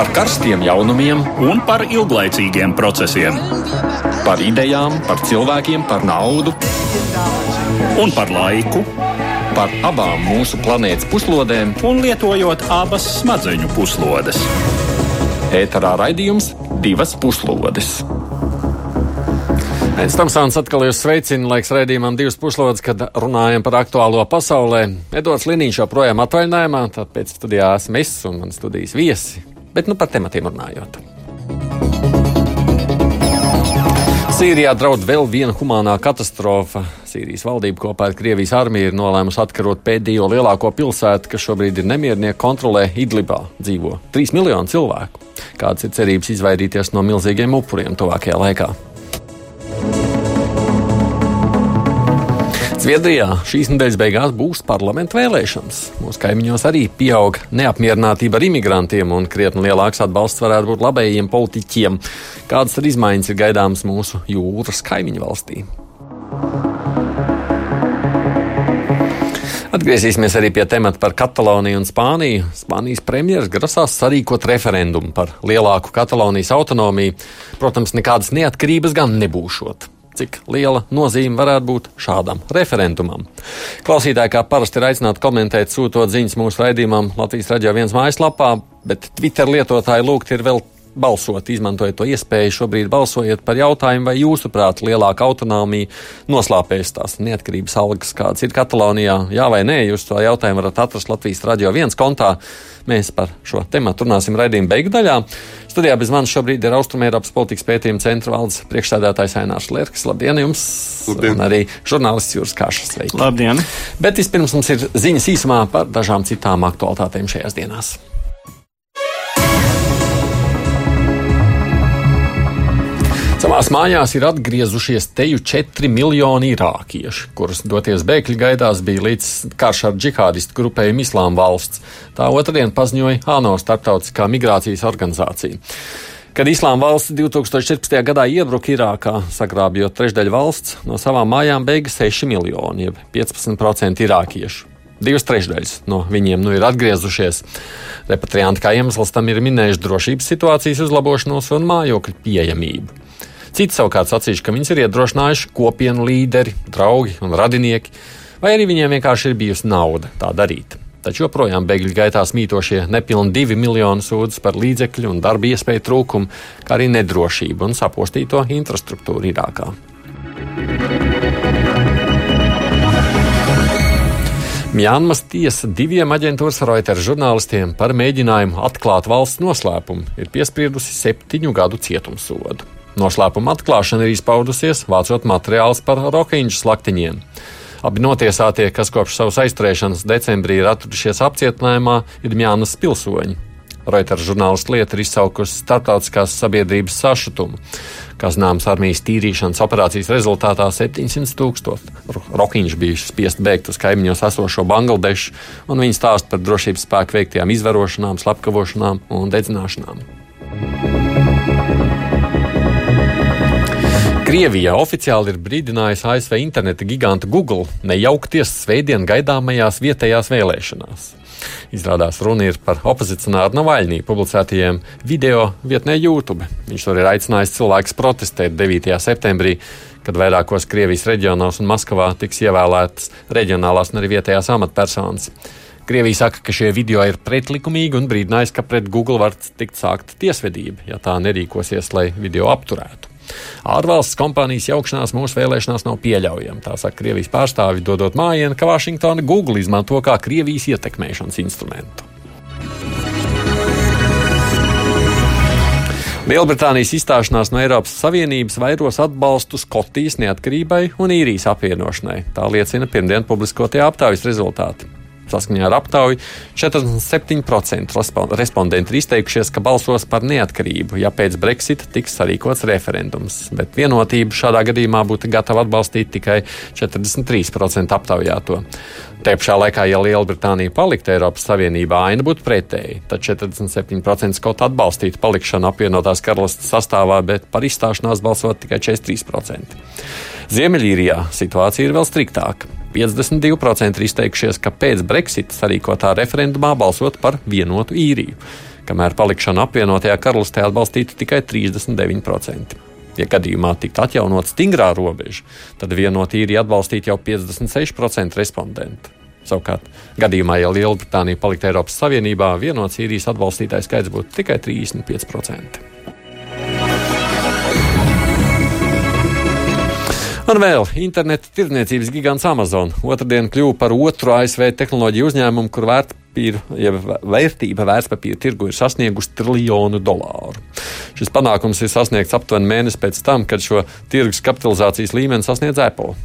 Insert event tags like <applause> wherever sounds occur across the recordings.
par karstiem jaunumiem un par ilglaicīgiem procesiem. Par idejām, par cilvēkiem, par naudu un par laiku. Par abām mūsu planētas puslodēm, un lietojot abas smadzeņu puslodes. Ēterā raidījums divas puslodes. Pēc tam Sāns atkal jūs sveicina, laiks raidījumam divas puslodes, kad runājam par aktuālo pasaulē. Edvards Liniņš joprojām atvaļinājumā, tad pēc studijā esmu es un man studijas viesi, bet nu par tematiem runājot. Sīrijā draud vēl viena humānā katastrofa. Sīrijas valdība kopā ar Krievijas armiju ir nolēmusi atkarot pēdējo lielāko pilsētu, kas šobrīd ir nemiernieku kontrolē Idlibā. Dzīvo 3 miljoni cilvēku. Kādas ir cerības izvairīties no milzīgiem upuriem tuvākajā laikā? Zviedrijā šīs nedēļas beigās būs parlamenta vēlēšanas. Mūsu kaimiņos arī pieaug neapmierinātība ar imigrantiem, un krietni lielāks atbalsts varētu būt labējiem politiķiem. Kādas tad izmaiņas ir gaidāmas mūsu jūras kaimiņu valstī? Atgriezīsimies arī pie temata par Kataloniju un Spāniju. Spānijas premjerministrs grasās sarīkot referendumu par lielāku Katalonijas autonomiju. Protams, nekādas neatkarības gan nebūšot cik liela nozīme varētu būt šādam referendumam. Klausītāji, kā parasti, ir aicināti komentēt, sūtot ziņas mūsu raidījumam Latvijas raidījā viens mājaslapā, bet Twitter lietotāji lūgt ir vēl balsot, izmantojiet to iespēju. Šobrīd balsojiet par jautājumu, vai jūsuprāt lielāka autonomija noslāpēs tās neatkarības algas, kādas ir Katalonijā. Jā vai nē, jūs to jautājumu varat atrast Latvijas radio viens kontā. Mēs par šo tematu runāsim raidījuma beigu daļā. Studijā bez manis šobrīd ir Austrumēropas politikas pētījuma centra valdes priekšsēdētājs Ainārs Lērks. Labdien jums! Labdien. Un arī žurnālists Jūras Kāšas. Sveiki! Labdien! Bet vispirms mums ir ziņas īsumā par dažām citām aktualitātēm šajās dienās. Savās mājās ir atgriezušies teju 4 miljoni irākieši, kurus doties bēgļu gaidās bija līdz karš ar džihādistu grupējumu Islāma valsts. Tā otrdien paziņoja ANO starptautiskā migrācijas organizācija. Kad Islāma valsts 2014. gadā iebruka Irākā, sagrābjot trešdaļu valsts, no savām mājām beiga 6 miljoni, jeb 15% irākiešu. Divas trešdaļas no viņiem nu ir atgriezušies. Repatrianti kā iemesls tam ir minējuši drošības situācijas uzlabošanos un mājokļu pieejamību. Citi savukārt sacījuši, ka viņus ir iedrošinājuši kopienu līderi, draugi un radinieki, vai arī viņiem vienkārši ir bijusi nauda tā darīt. Taču joprojām bēgļu gaitās mītošie nepilni divi miljoni sūdzas par līdzekļu un darba iespēju trūkumu, kā arī nedrošību un sapostīto infrastruktūru Irākā. Mjānmas tiesa diviem aģentūras Reuters žurnālistiem par mēģinājumu atklāt valsts noslēpumu ir piespriedusi septiņu gadu cietumsodu. Noslēpuma atklāšana ir izpaudusies, vācot materiālus par rokeņģu slaktiņiem. Abi notiesātie, kas kopš savas aizturēšanas decembrī ir atradušies apcietinājumā, ir Mjānas pilsoņi. Reuters žurnālistu lieta ir izsaukusi starptautiskās sabiedrības sašutumu. Kā zināms, armijas tīrīšanas operācijas rezultātā 700 tūkstoši rokiņš bija spiest bēgt uz kaimiņos esošo Bangladešu, un viņi stāst par drošības spēku veiktajām izvarošanām, slepkavošanām un dedzināšanām. Krievijā oficiāli ir brīdinājusi ASV interneta giganta Google nejaukties svētdien gaidāmajās vietējās vēlēšanās. Izrādās runa ir par opozicionāru Navaļnī publicētajiem video vietnē YouTube. Viņš tur ir aicinājis cilvēkus protestēt 9. septembrī, kad vairākos Krievijas reģionos un Maskavā tiks ievēlētas reģionālās un arī vietējās amatpersonas. Krievija saka, ka šie video ir pretlikumīgi un brīdinājis, ka pret Google var tikt sākta tiesvedība, ja tā nerīkosies, lai video apturētu. Ārvalsts kompānijas jaukšanās mūsu vēlēšanās nav pieļaujama. Tā saka Krievijas pārstāvi, dodot mājienu, ka Vašingtona Google izmanto kā Krievijas ietekmēšanas instrumentu. Lielbritānijas izstāšanās no Eiropas Savienības vairos atbalstu Skotijas neatkarībai un īrijas apvienošanai. Tā liecina pirmdien publiskotie aptaujas rezultāti. Saskaņā ar aptauju 47% respondenti ir izteikušies, ka balsos par neatkarību, ja pēc Brexita tiks sarīkots referendums, bet vienotību šādā gadījumā būtu gatava atbalstīt tikai 43% aptaujāto. Te pašā laikā, ja Lielbritānija paliktu Eiropas Savienībā, aina būtu pretēji. Tad 47% skotu atbalstītu palikšanu apvienotās karalistas sastāvā, bet par izstāšanās balsot tikai 43%. Ziemeļīrijā situācija ir vēl striktāka. 52% ir izteikušies, ka pēc Brexit sarīkotā referendumā balsot par vienotu īriju. kamēr palikšanu apvienotajā karalistē atbalstītu tikai 39%. Ja gadījumā tiktu atjaunot stingrā robeža, tad vienot īriju atbalstītu jau 56% respondentu. Savukārt, gadījumā, ja Lielbritānija paliktu Eiropas Savienībā, vienots īrijas atbalstītājs skaits būtu tikai 35%. Un vēl interneta tirdzniecības gigants Amazon otrdien kļuva par otru ASV tehnoloģiju uzņēmumu, kur vērtpapīra, ja vērtība vērtspapīra tirgu ir sasniegusi triljonu dolāru. Šis panākums ir sasniegts aptuveni mēnesi pēc tam, kad šo tirgus kapitalizācijas līmeni sasniedz Apple.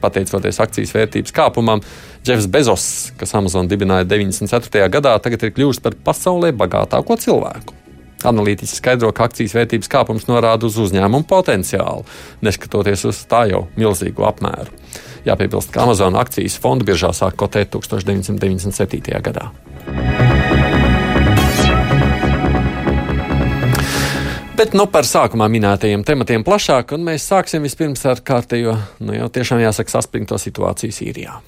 Pateicoties akcijas vērtības kāpumam, Jeffs Bezos, kas Amazon dibināja 94. gadā, tagad ir kļuvis par pasaulē bagātāko cilvēku. Analītiķi skaidro, ka akcijas vērtības kāpums norāda uz uzņēmumu potenciālu, neskatoties uz tā jau milzīgu apmēru. Jāpiebilst, ka Amazon akcijas fondu biržā sāk kotēt 1997. gadā. Bet nu, par sākumā minētajiem tematiem plašāk, un mēs sāksim vispirms ar kārtējo, nu jau tiešām jāsaka, saspringto situāciju Sīrijā.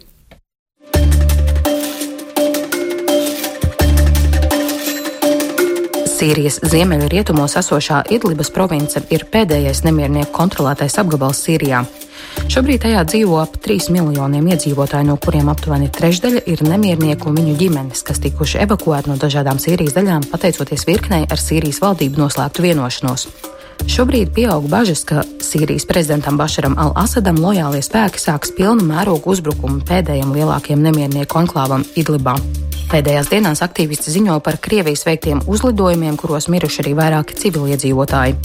Sīrijas ziemeļrietumos esošā Idlibas province ir pēdējais nemiernieku kontrolētais apgabals Sīrijā. Šobrīd tajā dzīvo ap 3 miljoniem iedzīvotāju, no kuriem aptuveni trešdaļa ir nemiernieku un viņu ģimenes, kas tikuši evakuēti no dažādām Sīrijas daļām, pateicoties virknei ar Sīrijas valdību noslēgtu vienošanos. Šobrīd pieaug bažas, ka Sīrijas prezidentam Bašaram al-Asadam lojālie spēki sāks pilnu mērogu uzbrukumu pēdējiem lielākajiem nemiernieku anklāvam Idlibā. Pēdējās dienās aktīvisti ziņo par Krievijas veiktiem uzlidojumiem, kuros miruši arī vairāki civiliedzīvotāji.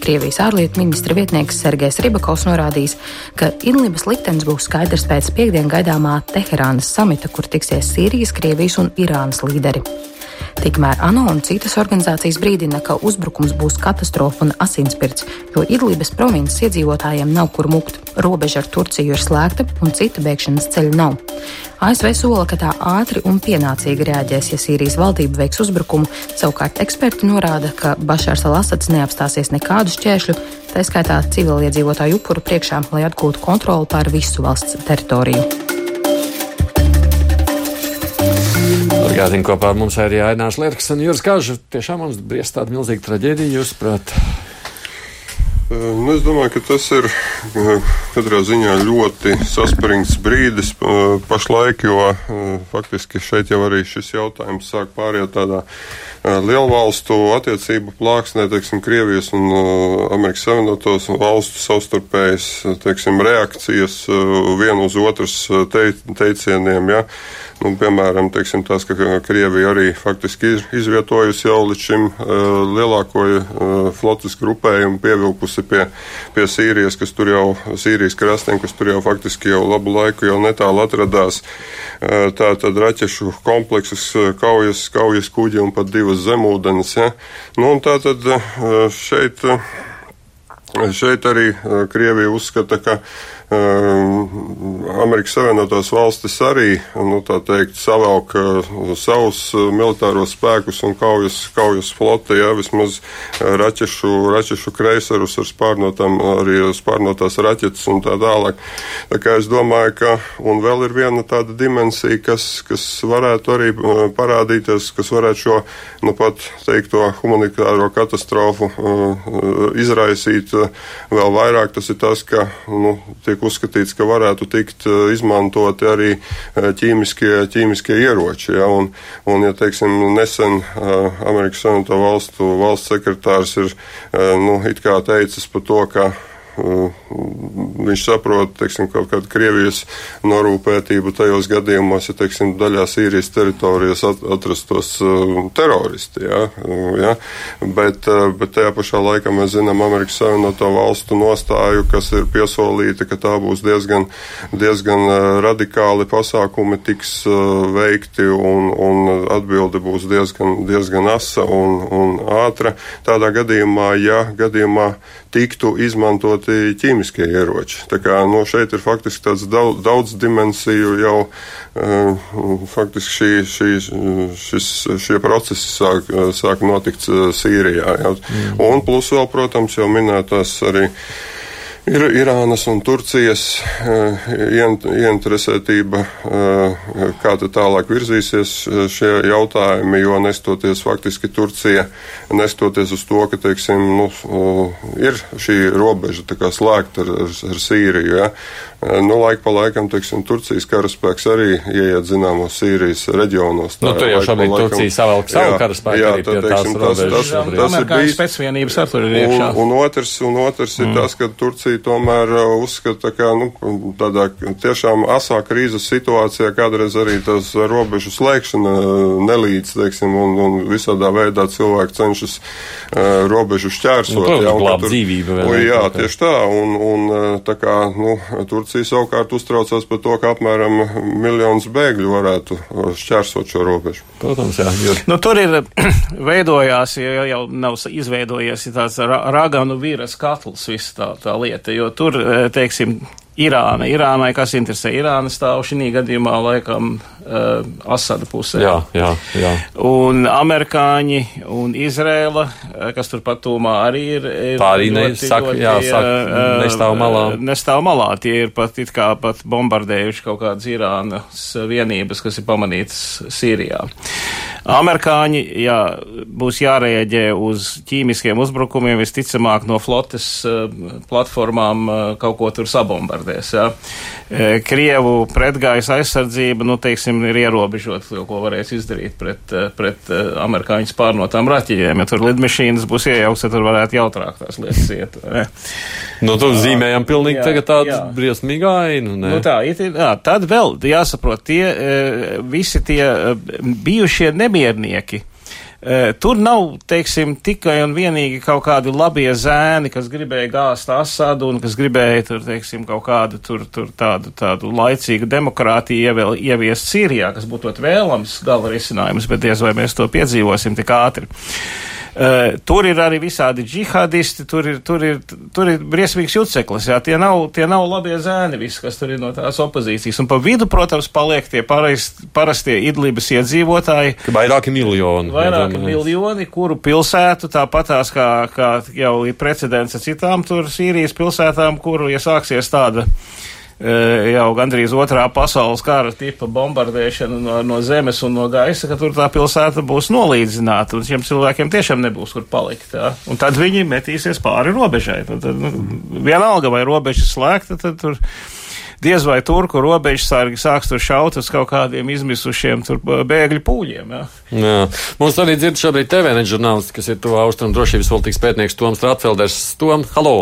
Krievijas ārlietu ministra vietnieks Sergejs Ribakovs norādījis, ka Idlibas liktenis būs skaidrs pēc piekdien gaidāmā Teherānas samita, kur tiksies Sīrijas, Krievijas un Irānas līderi. Tikmēr ANO un citas organizācijas brīdina, ka uzbrukums būs katastrofa un asinsspirts, jo Idlibas provinces iedzīvotājiem nav kur mukt. Robeža ar Turciju ir slēgta un cita bēgšanas ceļa nav. ASV sola, ka tā ātri un pienācīgi reaģēs, ja Sīrijas valdība veiks uzbrukumu. Savukārt eksperti norāda, ka Bašārs al-Asads neapstāsies nekādu šķēršļu, tā skaitā civiliedzīvotāju upuru priekšā, lai atgūtu kontroli pār visu valsts teritoriju. Atgādini kopā ar mums arī Ainārs Lērks un Jūras Kažu. Tiešām mums briest tāda milzīga traģēdija, jūs prāt? Nu, es domāju, ka tas ir katrā ziņā ļoti saspringts brīdis pašlaik, jo faktiski šeit jau arī šis jautājums sāk pāriet tādā lielvalstu attiecību plāksnē, teiksim, Krievijas un Amerikas Savienotos valstu savstarpējas, teiksim, reakcijas vienu uz otras teicieniem, ja. Nu, piemēram, teiksim, tas, ka Krievija arī faktiski ir izvietojusi jau līdz šim uh, lielāko uh, flotas grupējumu, pievilkusi pie, pie Sīrijas, kas tur jau, Sīrijas krastiem, kas tur jau faktiski jau labu laiku jau netālu atradās. Uh, tā tad raķešu kompleksus, kaujas, kaujas kuģi un pat divas zemūdens. Ja? Nu, tā tad uh, šeit. Uh, Šeit arī Krievija uzskata, ka Ehm, Amerikas Savienotās valstis arī, nu, teikt, savelk uh, savus uh, militāros spēkus un kaujas, kaujas floti, jā, vismaz uh, raķešu, raķešu kreiserus ar spārnotām, arī spārnotās raķetes un tā tālāk. Tā kā es domāju, ka, un vēl ir viena tāda dimensija, kas, kas varētu arī parādīties, kas varētu šo, nu, pat teikto humanitāro katastrofu izraisīt vēl vairāk, tas ir tas, ka, nu, tiek tiek uzskatīts, ka varētu tikt eh, izmantoti arī eh, ķīmiskie, ķīmiskie ieroči. Ja, un, un, ja teiksim, nesen eh, Amerikas Savienoto valstu valsts sekretārs ir nu, teicis par to, ka viņš saprot, teiksim, kaut kādu Krievijas norūpētību tajos gadījumos, ja, teiksim, daļā Sīrijas teritorijas atrastos teroristi, ja, ja, bet, bet tajā pašā laikā mēs zinām Amerikas Savienoto valstu nostāju, kas ir piesolīta, ka tā būs diezgan, diezgan radikāli pasākumi tiks veikti un, un atbildi būs diezgan, diezgan asa un, un ātra. Tādā gadījumā, ja gadījumā tiktu izmantoti ķīmiskie ieroči. Tā kā nu, šeit ir faktiski tāds daudz, daudz dimensiju jau uh, faktiski šī, šī, šis, šie procesi sāk, sāk notikt Sīrijā. Ja. Mm. Un plus vēl, protams, jau minētās arī Ir Irānas un Turcijas uh, ieinteresētība, uh, kā te tālāk virzīsies šie jautājumi, jo nestoties faktiski Turcija, nestoties uz to, ka, teiksim, nu, ir šī robeža slēgta ar, ar, ar Sīriju, ja, Nu, laika pa laikam, teiksim, Turcijas karaspēks arī ieiet zināmos Sīrijas reģionos. Tā, nu, tur jau šobrīd laikam, Turcija savelk savu karaspēku jā, tā, teiksim, robežas. Tas, tas, tas ir bijis. Spēcvienības ar tur ir iekšā. Un, un otrs, un otrs mm. ir tas, ka Turcija tomēr uh, uzskata, ka, nu, tādā tiešām asā krīzes situācijā kādreiz arī tas robežu slēgšana uh, nelīdz, teiksim, un, un visādā veidā cilvēki cenšas uh, robežu šķērsot. Nu, jā, glābt dzīvību. Un, jā, tieši tā, un, un tā kā, nu, Turcija Turcija savukārt uztraucās par to, ka apmēram miljonus bēgļu varētu šķērsot šo robežu. Protams, jā. Jo... Nu, tur ir <clears throat> veidojās, ja jau nav izveidojies tāds raganu vīras katls, viss tā, tā lieta, jo tur, eh, teiksim, Irāna. Irānai, kas interesē, Irāna stāv šī gadījumā laikam uh, Asada pusē. Jā, jā, jā. Un amerikāņi un Izrēla, uh, kas turpat tūmā arī ir. ir Tā arī nesaka, jā, saka, uh, nestāv malā. Nestāv malā, tie ir pat it kā pat bombardējuši kaut kādas Irānas vienības, kas ir pamanītas Sīrijā. Amerikāņi, jā, būs jārēģē uz ķīmiskiem uzbrukumiem, visticamāk no flotes uh, platformām uh, kaut ko tur sabombardēt bombardēs. Ja. E, Krievu pretgājas aizsardzība, nu, teiksim, ir ierobežota, ko varēs izdarīt pret, e, pret e, amerikāņu spārnotām raķeļiem. Ja tur lidmašīnas būs iejauktas, tad tur varētu jautrāk tās lietas iet. Ne? Nu, tur zīmējam pilnīgi jā, tagad tādu briesmīgu ainu. Nu, tā, it, jā, tad vēl jāsaprot, tie visi tie bijušie nemiernieki tur nav, teiksim, tikai un vienīgi kaut kādi labie zēni, kas gribēja gāzt asadu un kas gribēja tur, teiksim, kaut kādu tur, tur tādu, tādu laicīgu demokrātiju ievēl, ieviest Sīrijā, kas būtu vēlams gala risinājums, bet diez vai mēs to piedzīvosim tik ātri. Uh, tur ir arī visādi džihadisti, tur ir, tur ir, tur ir briesmīgs juceklis, jā, tie nav, tie nav labie zēni visi, kas tur ir no tās opozīcijas. Un pa vidu, protams, paliek tie parast, parastie idlības iedzīvotāji. Vairāki miljoni. Vairāki redzam, miljoni, kuru pilsētu tāpatās kā, kā jau ir precedents ar citām tur Sīrijas pilsētām, kuru, ja sāksies tāda jau gandrīz otrā pasaules kara tipa bombardēšana no, no zemes un no gaisa, ka tur tā pilsēta būs nolīdzināta, un šiem cilvēkiem tiešām nebūs kur palikt. Jā. Un tad viņi metīsies pāri robežai. Tad, tad, nu, vienalga, vai robeža slēgta, tad tur diez vai turku robežsargi sāks tur šaut uz kaut kādiem izmisušiem bēgļu pūļiem. Jā. Jā. Mums arī dzird šobrīd TVN žurnālisti, kas ir to austrumu drošības politikas pētnieks Toms Rātfelders. Tom, halo!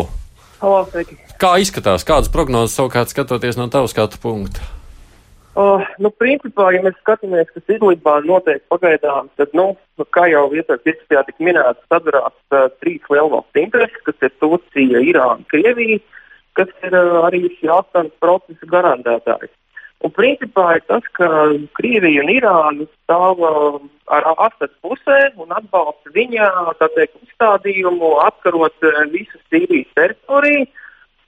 Halo, sveiki! Kā izskatās, kādas prognozes savukārt skatoties no tava skatu punkta? Uh, nu, principā, ja mēs skatāmies, kas Idlibā notiek pagaidām, tad, nu, kā jau iepriekš diskusijā tika minēts, sadarās uh, trīs lielvalstu intereses, kas ir Turcija, Irāna, Krievija, kas ir uh, arī šī Astanas procesa garantētājs. Un principā ir tas, ka Krievija un Irāna stāv uh, ar Astanas pusē un atbalsta viņa, teikt, uzstādījumu apkarot uh, visu Sīrijas teritoriju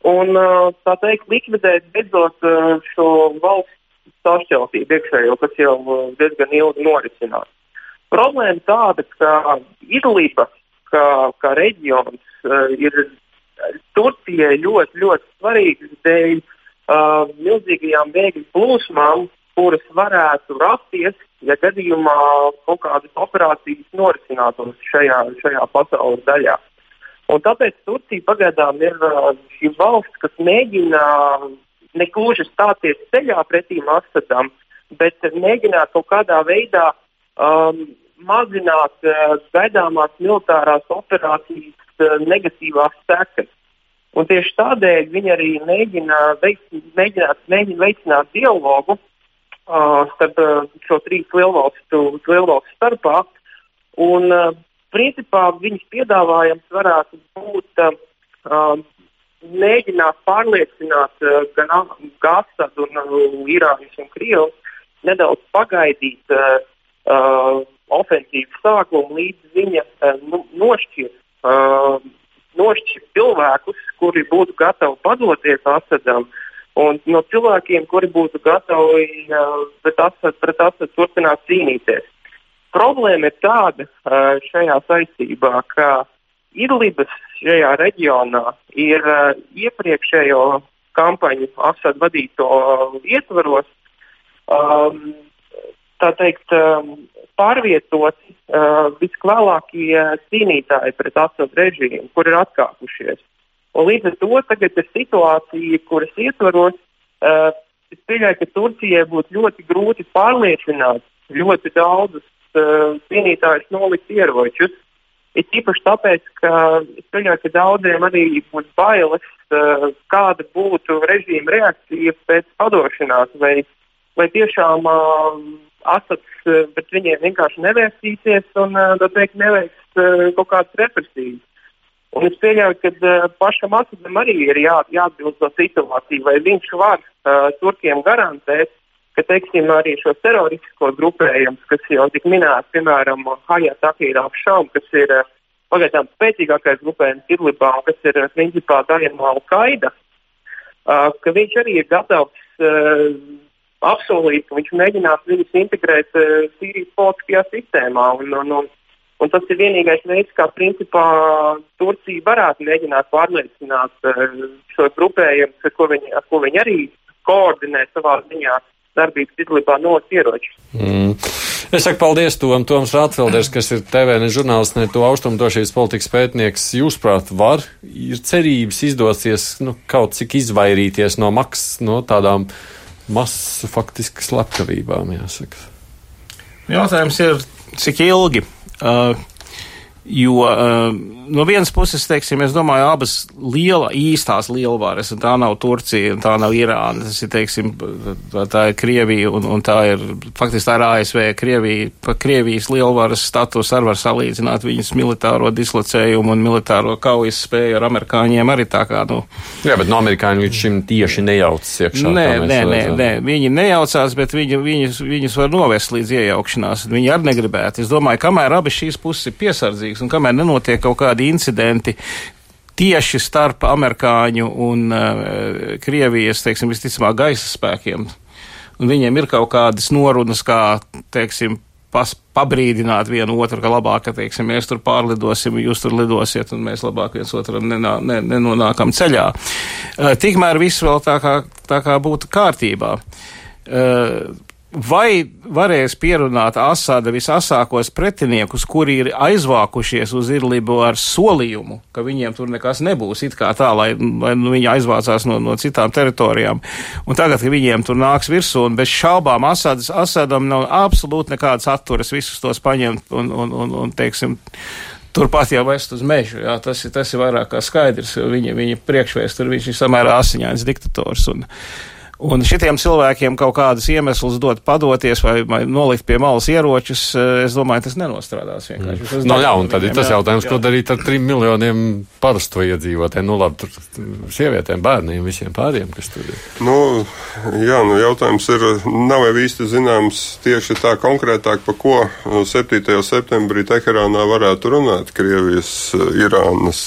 un tā teikt, likvidēt beidzot šo valsts sašķeltību iekšējo, kas jau diezgan ilgi norisinās. Problēma tāda, ka Idliba kā, kā reģions ir Turcijai ļoti, ļoti svarīgs dēļ uh, milzīgajām bēgļu plūsmām, kuras varētu rasties, ja gadījumā kaut kādas operācijas norisinātos šajā, šajā pasaules daļā. Un tāpēc Turcija pagaidām ir šī valsts, kas mēģina negluži stāties ceļā pretī Asadam, bet mēģina kaut kādā veidā um, mazināt uh, gaidāmās militārās operācijas uh, negatīvās sekas. Un tieši tādēļ viņi arī mēģina, veic, mēģināt, mēģina veicināt dialogu uh, starp uh, šo trīs lielvalstu, lielvalstu starpā. Un, uh, principā viņas piedāvājums varētu būt uh, mēģināt pārliecināt uh, gan Gāzsadu, un uh, Irānas un Krievijas nedaudz pagaidīt uh, uh, ofensīvas sākumu, līdz viņa uh, nu, nošķirt, uh, nošķirt cilvēkus, kuri būtu gatavi padoties Asadam. Un no cilvēkiem, kuri būtu gatavi uh, pret Asadu, Asadu turpināt cīnīties. Problēma ir tāda šajā saistībā, ka Idlibas šajā reģionā ir iepriekšējo kampaņu Asad vadīto ietvaros, um, tā teikt, pārvietoti uh, viskvēlākie cīnītāji pret Asad režīmu, kur ir atkāpušies. Un līdz ar to tagad ir situācija, kuras ietvaros, uh, es pieļauju, ka Turcijai būtu ļoti grūti pārliecināt ļoti daudzus uh, cīnītājus nolikt ieročus. Ir īpaši tāpēc, ka es pieļauju, ka daudziem arī būs bailes, uh, kāda būtu režīma reakcija pēc padošanās, vai, vai tiešām uh, Asads uh, pret viņiem vienkārši nevērsīsies un, uh, teikt, neveiks uh, kaut kādas represijas. Un es pieļauju, ka uh, pašam Asadam arī ir jā, jāatbild to situāciju, vai viņš var uh, Turkiem garantēt, ka teiksim, arī šos teroristiskos grupējumus, kas jau tika minēts, piemēram, Hayat Akīrā Šaum, kas ir uh, pagaidām spēcīgākais grupējums Idlibā, kas ir uh, principā daļa no Al-Qaida, uh, ka viņš arī ir gatavs uh, apsolīt, ka viņš mēģinās viņus integrēt uh, Sīrijas politiskajā sistēmā. Un, un, un, un tas ir vienīgais veids, kā principā Turcija varētu mēģināt pārliecināt uh, šos grupējumus, ar ko viņi, ar ko viņi arī koordinē savā ziņā darbības Idlibā no ieroču. Mm. Es saku paldies Tom, Toms Rātfelders, kas ir TVN žurnālists, ne to austrumdošības politikas pētnieks. Jūsuprāt, var, ir cerības izdosies nu, kaut cik izvairīties no maksas, no tādām masu faktiski slepkavībām, jāsaka. Jautājums ir, cik ilgi? Uh, Jo uh, no vienas puses, teiksim, es domāju, abas liela, īstās lielvaras, un tā nav Turcija, un tā nav Irāna, tas ir, teiksim, tā, tā ir Krievija, un, un tā ir, faktiski tā ir ASV, Krievija, pa Krievijas lielvaras status ar var salīdzināt viņas militāro dislocējumu un militāro kaujas spēju ar amerikāņiem arī tā kā, nu. Jā, bet no amerikāņu līdz šim tieši nejaucas iekšā. Nē, nē, nē, nē, viņi nejaucās, bet viņi, viņus, viņus var novest līdz iejaukšanās, viņi arī negribētu. Es domāju, kamēr abi šīs puses ir piesardzīgas, un kamēr nenotiek kaut kādi incidenti, tieši starp amerikāņu un uh, Krievijas, teiksim, visticamāk, gaisa spēkiem. Un viņiem ir kaut kādas norunas, kā, teiksim, pas, pabrīdināt vienu otru, ka labāk, ka, teiksim, mēs tur pārlidosim, jūs tur lidosiet, un mēs labāk viens otram nenā, ne, nenonākam ceļā. Uh, tikmēr viss vēl tā kā, tā kā būtu kārtībā. Uh, Vai varēs pierunāt Asāda visasākos pretiniekus, kuri ir aizvākušies uz Irlibu ar solījumu, ka viņiem tur nekas nebūs, it kā tā, lai, lai nu, viņi aizvācās no, no citām teritorijām. Un tagad, ka viņiem tur nāks virsū, un bez šaubām Asādas, Asādam nav absolūti nekādas atturas visus tos paņemt un, un, un, un teiksim, turpat jau vest uz mežu. Jā, tas, ir, tas ir vairāk kā skaidrs. Viņa, viņa priekšvēsture, viņš ir samērā asiņains diktators. Un, Un šitiem cilvēkiem kaut kādus iemeslus dot padoties vai, vai nolikt pie malas ieročus, eh, es domāju, tas nenostrādās vienkārši. Mm. No, jā, un tad ir tas jautājums, jā. ko darīt ar trim miljoniem parasto iedzīvotājiem, nu labi, tur sievietēm, bērniem, visiem pāriem, kas tur ir. Nu, jā, nu jautājums ir, nav jau īsti zināms tieši tā konkrētāk, pa ko 7. septembrī Teherānā varētu runāt Krievijas, Irānas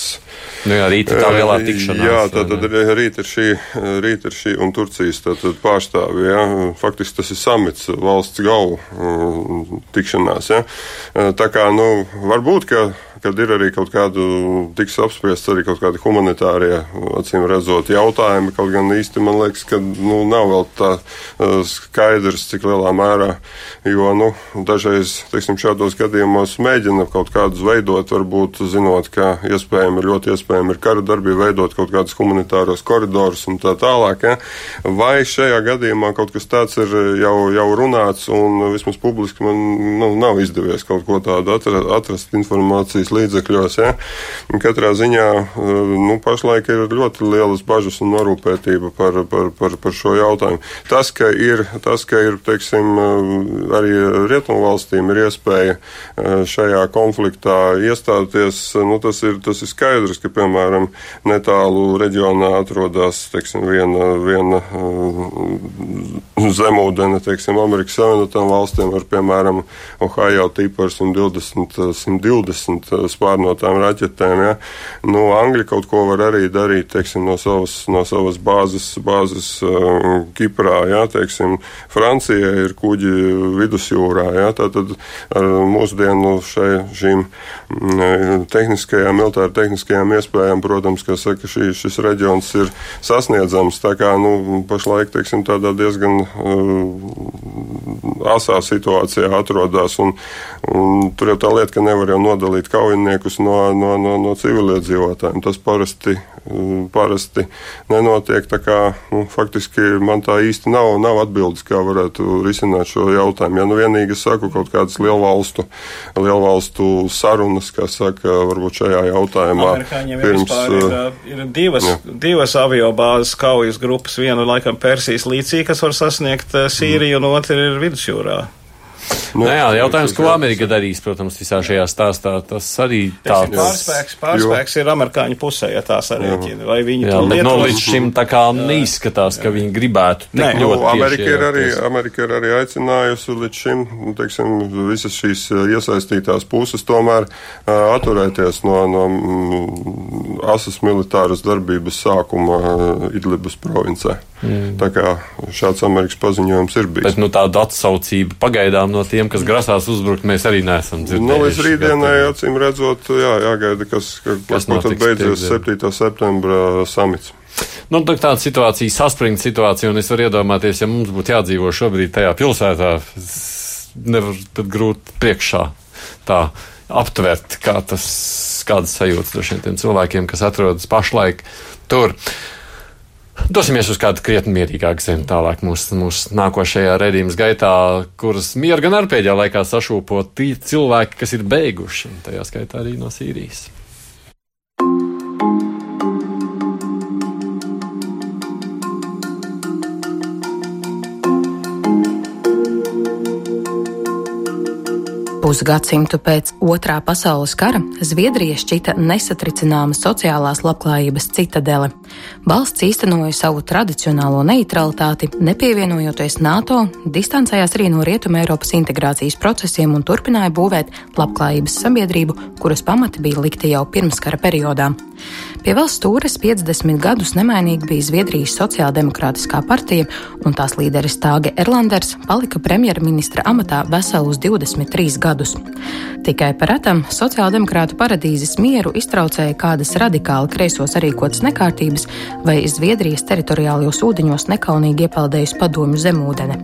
Nu jā, rīt ir tā lielā tikšanās. Jā, tad, tad rīt ir šī, rīt ir šī un Turcijas pārstāvi, jā. Faktiski tas ir samits valsts galvu tikšanās, jā. Tā kā, nu, varbūt, ka kad ir arī kaut kādu, tiks apspriests arī kaut kādi humanitārie, acīm redzot, jautājumi. Kaut gan īsti man liekas, ka nu, nav vēl tā uh, skaidrs, cik lielā mērā, jo nu, dažreiz teiksim, šādos gadījumos mēģina kaut kādus veidot, varbūt zinot, ka iespējami ļoti iespējami ir kara darbība, veidot kaut kādus humanitāros koridorus un tā tālāk. Ja? Vai šajā gadījumā kaut kas tāds ir jau, jau runāts un vismaz publiski man nu, nav izdevies kaut ko tādu atrast, atrast informācijas līdzekļos. Ja? Katrā ziņā eh, nu, pašlaik ir ļoti lielas bažas un norūpētība par, par, par, par šo jautājumu. Tas, ka ir, tas, ka ir teiksim, eh, arī rietumvalstīm ir iespēja eh, šajā konfliktā iestāties, nu, tas, ir, tas ir skaidrs, ka, piemēram, netālu reģionā atrodas teiksim, viena, viena zemūdene, teiksim, Amerikas Savienotām valstīm ar, piemēram, Ohio tīparu 120, 120 spārnotām raķetēm. Ja. Nu, Angļi kaut ko var arī darīt, teiksim, no savas, no savas bāzes, bāzes uh, Kiprā, ja, teiksim, Francija ir kuģi vidusjūrā, ja, tātad ar mūsdienu šai, šīm mm, tehniskajām, militāri tehniskajām iespējām, protams, ka saka, šī, šis reģions ir sasniedzams, tā kā, nu, pašlaik, teiksim, tādā diezgan uh, asā situācijā atrodas, un, un tur jau tā lieta, ka nevar jau nodalīt kaujiniekus no, no, no, no civiliedzīvotājiem. Tas parasti, parasti nenotiek, kā, nu, faktiski man tā īsti nav, nav atbildes, kā varētu risināt šo jautājumu. Ja nu vienīgi es saku kaut kādas lielvalstu, lielvalstu sarunas, kā saka, varbūt šajā jautājumā. Pirms, ir, ir divas, jā. divas avio bāzes kaujas grupas, viena laikam Persijas līcī, kas var sasniegt Sīriju, un otra ir vidusjūrā. Nu, Nē, jā, jautājums, ko Amerika darīs, protams, visā šajā stāstā, tas arī tāds. Pārspēks, pārspēks jo. ir amerikāņu pusē, ja tā sarēķina. Vai viņi jā, bet, no, līdz šim tā kā neizskatās, ka viņi gribētu. Nē, nu, Amerika ir, arī, Amerika ir arī aicinājusi līdz šim, teiksim, visas šīs iesaistītās puses tomēr uh, atturēties no, no mm, asas militāras darbības sākuma uh, Idlibas provincē. Mm. Tā kā šāds Amerikas paziņojums ir bijis. Bet nu, tāda atsaucība pagaidām no tiem, kas grasās uzbrukt, mēs arī neesam dzirdējuši. Nu, līdz rītdienai, acīm redzot, jā, jāgaida, kas, kas, kas nu tad beidzies 7. septembra samits. Nu, tā tāda situācija, saspringta situācija, un es varu iedomāties, ja mums būtu jādzīvo šobrīd tajā pilsētā, nevar tad grūti priekšā tā aptvert, kā tas, kādas sajūtas droši vien tiem cilvēkiem, kas atrodas pašlaik tur. Dosimies uz kādu krietni mierīgāku zemi tālāk mūsu, mūsu nākošajā redzījuma gaitā, kuras miera gan ar pēdējā laikā sašūpo cilvēki, kas ir beiguši, un tajā skaitā arī no Sīrijas. Pusgadsimtu pēc otrā pasaules kara Zviedrija šķita nesatricināma sociālās labklājības citadele. Valsts īstenoja savu tradicionālo neutralitāti, nepievienojoties NATO, distancējās arī no Rietumē Eiropas integrācijas procesiem un turpināja būvēt labklājības sabiedrību, kuras pamati bija likti jau pirms kara periodā. Pie valsts stūres 50 gadus nemainīgi bija Zviedrijas sociāldemokrātiskā partija, un tās līderis Tāge Erlanders palika premjerministra amatā veselus 23 gadus. Tikai par retam sociāldemokrātu paradīzes mieru iztraucēja kādas radikāli kreisos sarīkotas nekārtības vai Zviedrijas teritoriālajos ūdeņos nekaunīgi iepeldējusi padomju zemūdene.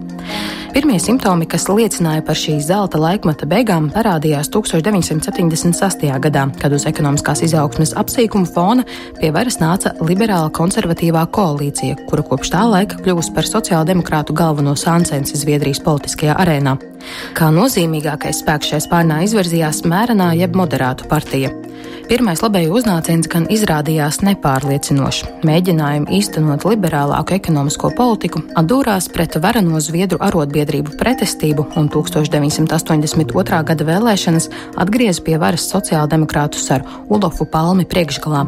Pirmie simptomi, kas liecināja par šī zelta laikmeta beigām, parādījās 1978. gadā, kad uz ekonomiskās izaugsmes apsīkuma fona pie varas nāca liberāla konservatīvā koalīcija, kura kopš tā laika kļuvusi par sociāldemokrātu galveno sāncensi Zviedrijas politiskajā arēnā. Kā nozīmīgākais spēks šai spārnā izvirzījās mērenā jeb moderātu partija. Pirmais labēju uznāciens gan izrādījās nepārliecinošs. Mēģinājumi īstenot liberālāku ekonomisko politiku atdūrās pret varano Zviedru arotbiedrību pretestību un 1982. gada vēlēšanas atgrieza pie varas sociāldemokrātus ar Ulofu Palmi priekšgalā.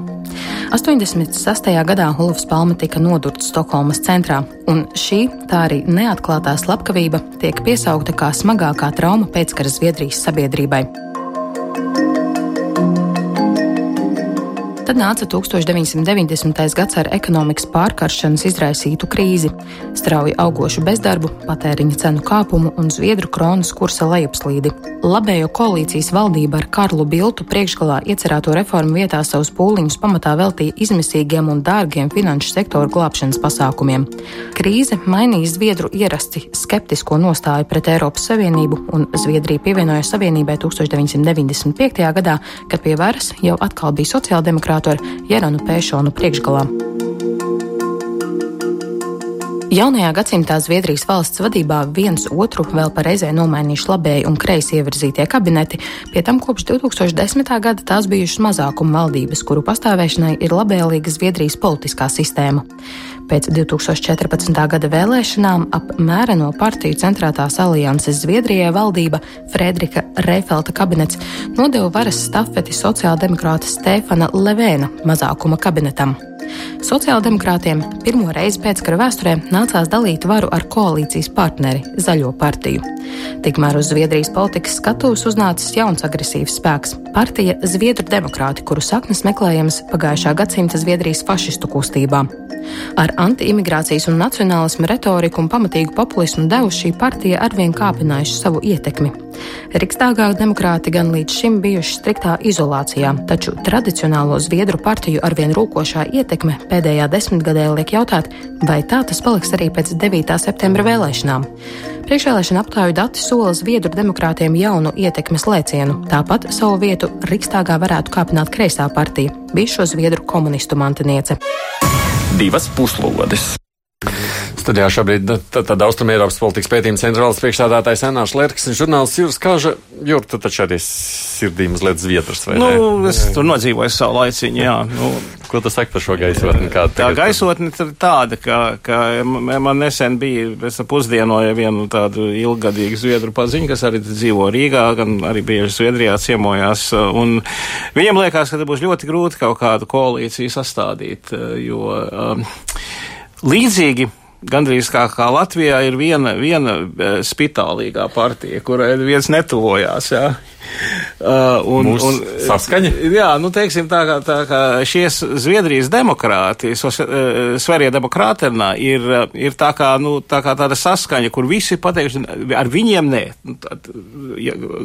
86. gadā Ulfs Palme tika nodurts Stokholmas centrā, un šī tā arī neatklātā slepkavība tiek piesaukta kā smagākā trauma pēckara Zviedrijas sabiedrībai. Tad nāca 1990. gads ar ekonomikas pārkaršanas izraisītu krīzi, strauji augošu bezdarbu, patēriņa cenu kāpumu un zviedru kronas kursa lejupslīdi. Labējo koalīcijas valdība ar Karlu Biltu priekšgalā iecerēto reformu vietā savus pūliņus pamatā veltīja izmisīgiem un dārgiem finanšu sektoru glābšanas pasākumiem. Krīze mainīja Zviedru ierasti skeptisko nostāju pret Eiropas Savienību, un Zviedrija pievienoja Savienībai 1995. gadā, kad pie varas jau atkal bija sociāldemokrāti ar Jeronu Pēšonu priekšgalā. Jaunajā gadsimtā Zviedrijas valsts vadībā viens otru vēl pareizē nomainījuši labēji un kreisi ievirzītie kabineti, pie tam kopš 2010. gada tās bijušas mazākuma valdības, kuru pastāvēšanai ir labēlīga Zviedrijas politiskā sistēma. Pēc 2014. gada vēlēšanām ap mēreno partiju centrētās alianses Zviedrijai valdība Frederika Reifelta kabinets nodeva varas stafeti sociāldemokrāta Stefana Levēna mazākuma kabinetam. Sociāldemokrātiem pirmo reizi pēckara vēsturē nācās dalīt varu ar koalīcijas partneri Zaļo partiju. Tikmēr uz Zviedrijas politikas skatuves uznācis jauns agresīvs spēks - partija Zviedru demokrāti, kuru saknes meklējams pagājušā gadsimta Zviedrijas fašistu kustībā. Ar anti-imigrācijas un nacionālismu retoriku un pamatīgu populismu devu šī partija arvien kāpinājuši savu ietekmi. Rikstāgā demokrāti gan līdz šim bijuši striktā izolācijā, taču tradicionālo Zviedru partiju arvien rūkošā ietekme pēdējā desmitgadē liek jautāt, vai tā tas paliks arī pēc 9. septembra vēlēšanām. Priekšvēlēšana aptāju dati sola Zviedru demokrātiem jaunu ietekmes lēcienu. Tāpat savu vietu Rikstāgā varētu kāpināt kreisā partija, bijušo Zviedru komunistu mantiniece. Divas puslodes! Studijā šobrīd tad Austrumēropas politikas pētījuma centrālās priekšstādātājs Enārs Lerks un žurnālists Jūras Kāža. Jūr, tu taču arī sirdī mazliet zviedrs, vai nu, ne? es tur nodzīvoju savu laiciņu, jā. Nu, Ko tu saki par šo gaisotni? Kā tā gaisotne ir tāda, ka, ka man nesen bija, es pusdienoju vienu tādu ilgadīgu zviedru paziņu, kas arī dzīvo Rīgā, gan arī bieži Zviedrijā ciemojās, un viņiem liekas, ka te būs ļoti grūti kaut kādu koalīciju sastādīt, jo um, līdzīgi gandrīz kā, kā Latvijā ir viena, viena spitālīgā partija, kurai viens netuvojās. Jā. Uh, un, Mūs un, saskaņa? Jā, nu, teiksim, tā kā, tā kā šie Zviedrijas demokrāti, Sverija demokrātenā, ir, ir tā kā, nu, tā kā tāda saskaņa, kur visi pateikuši, ar viņiem nē. Nu,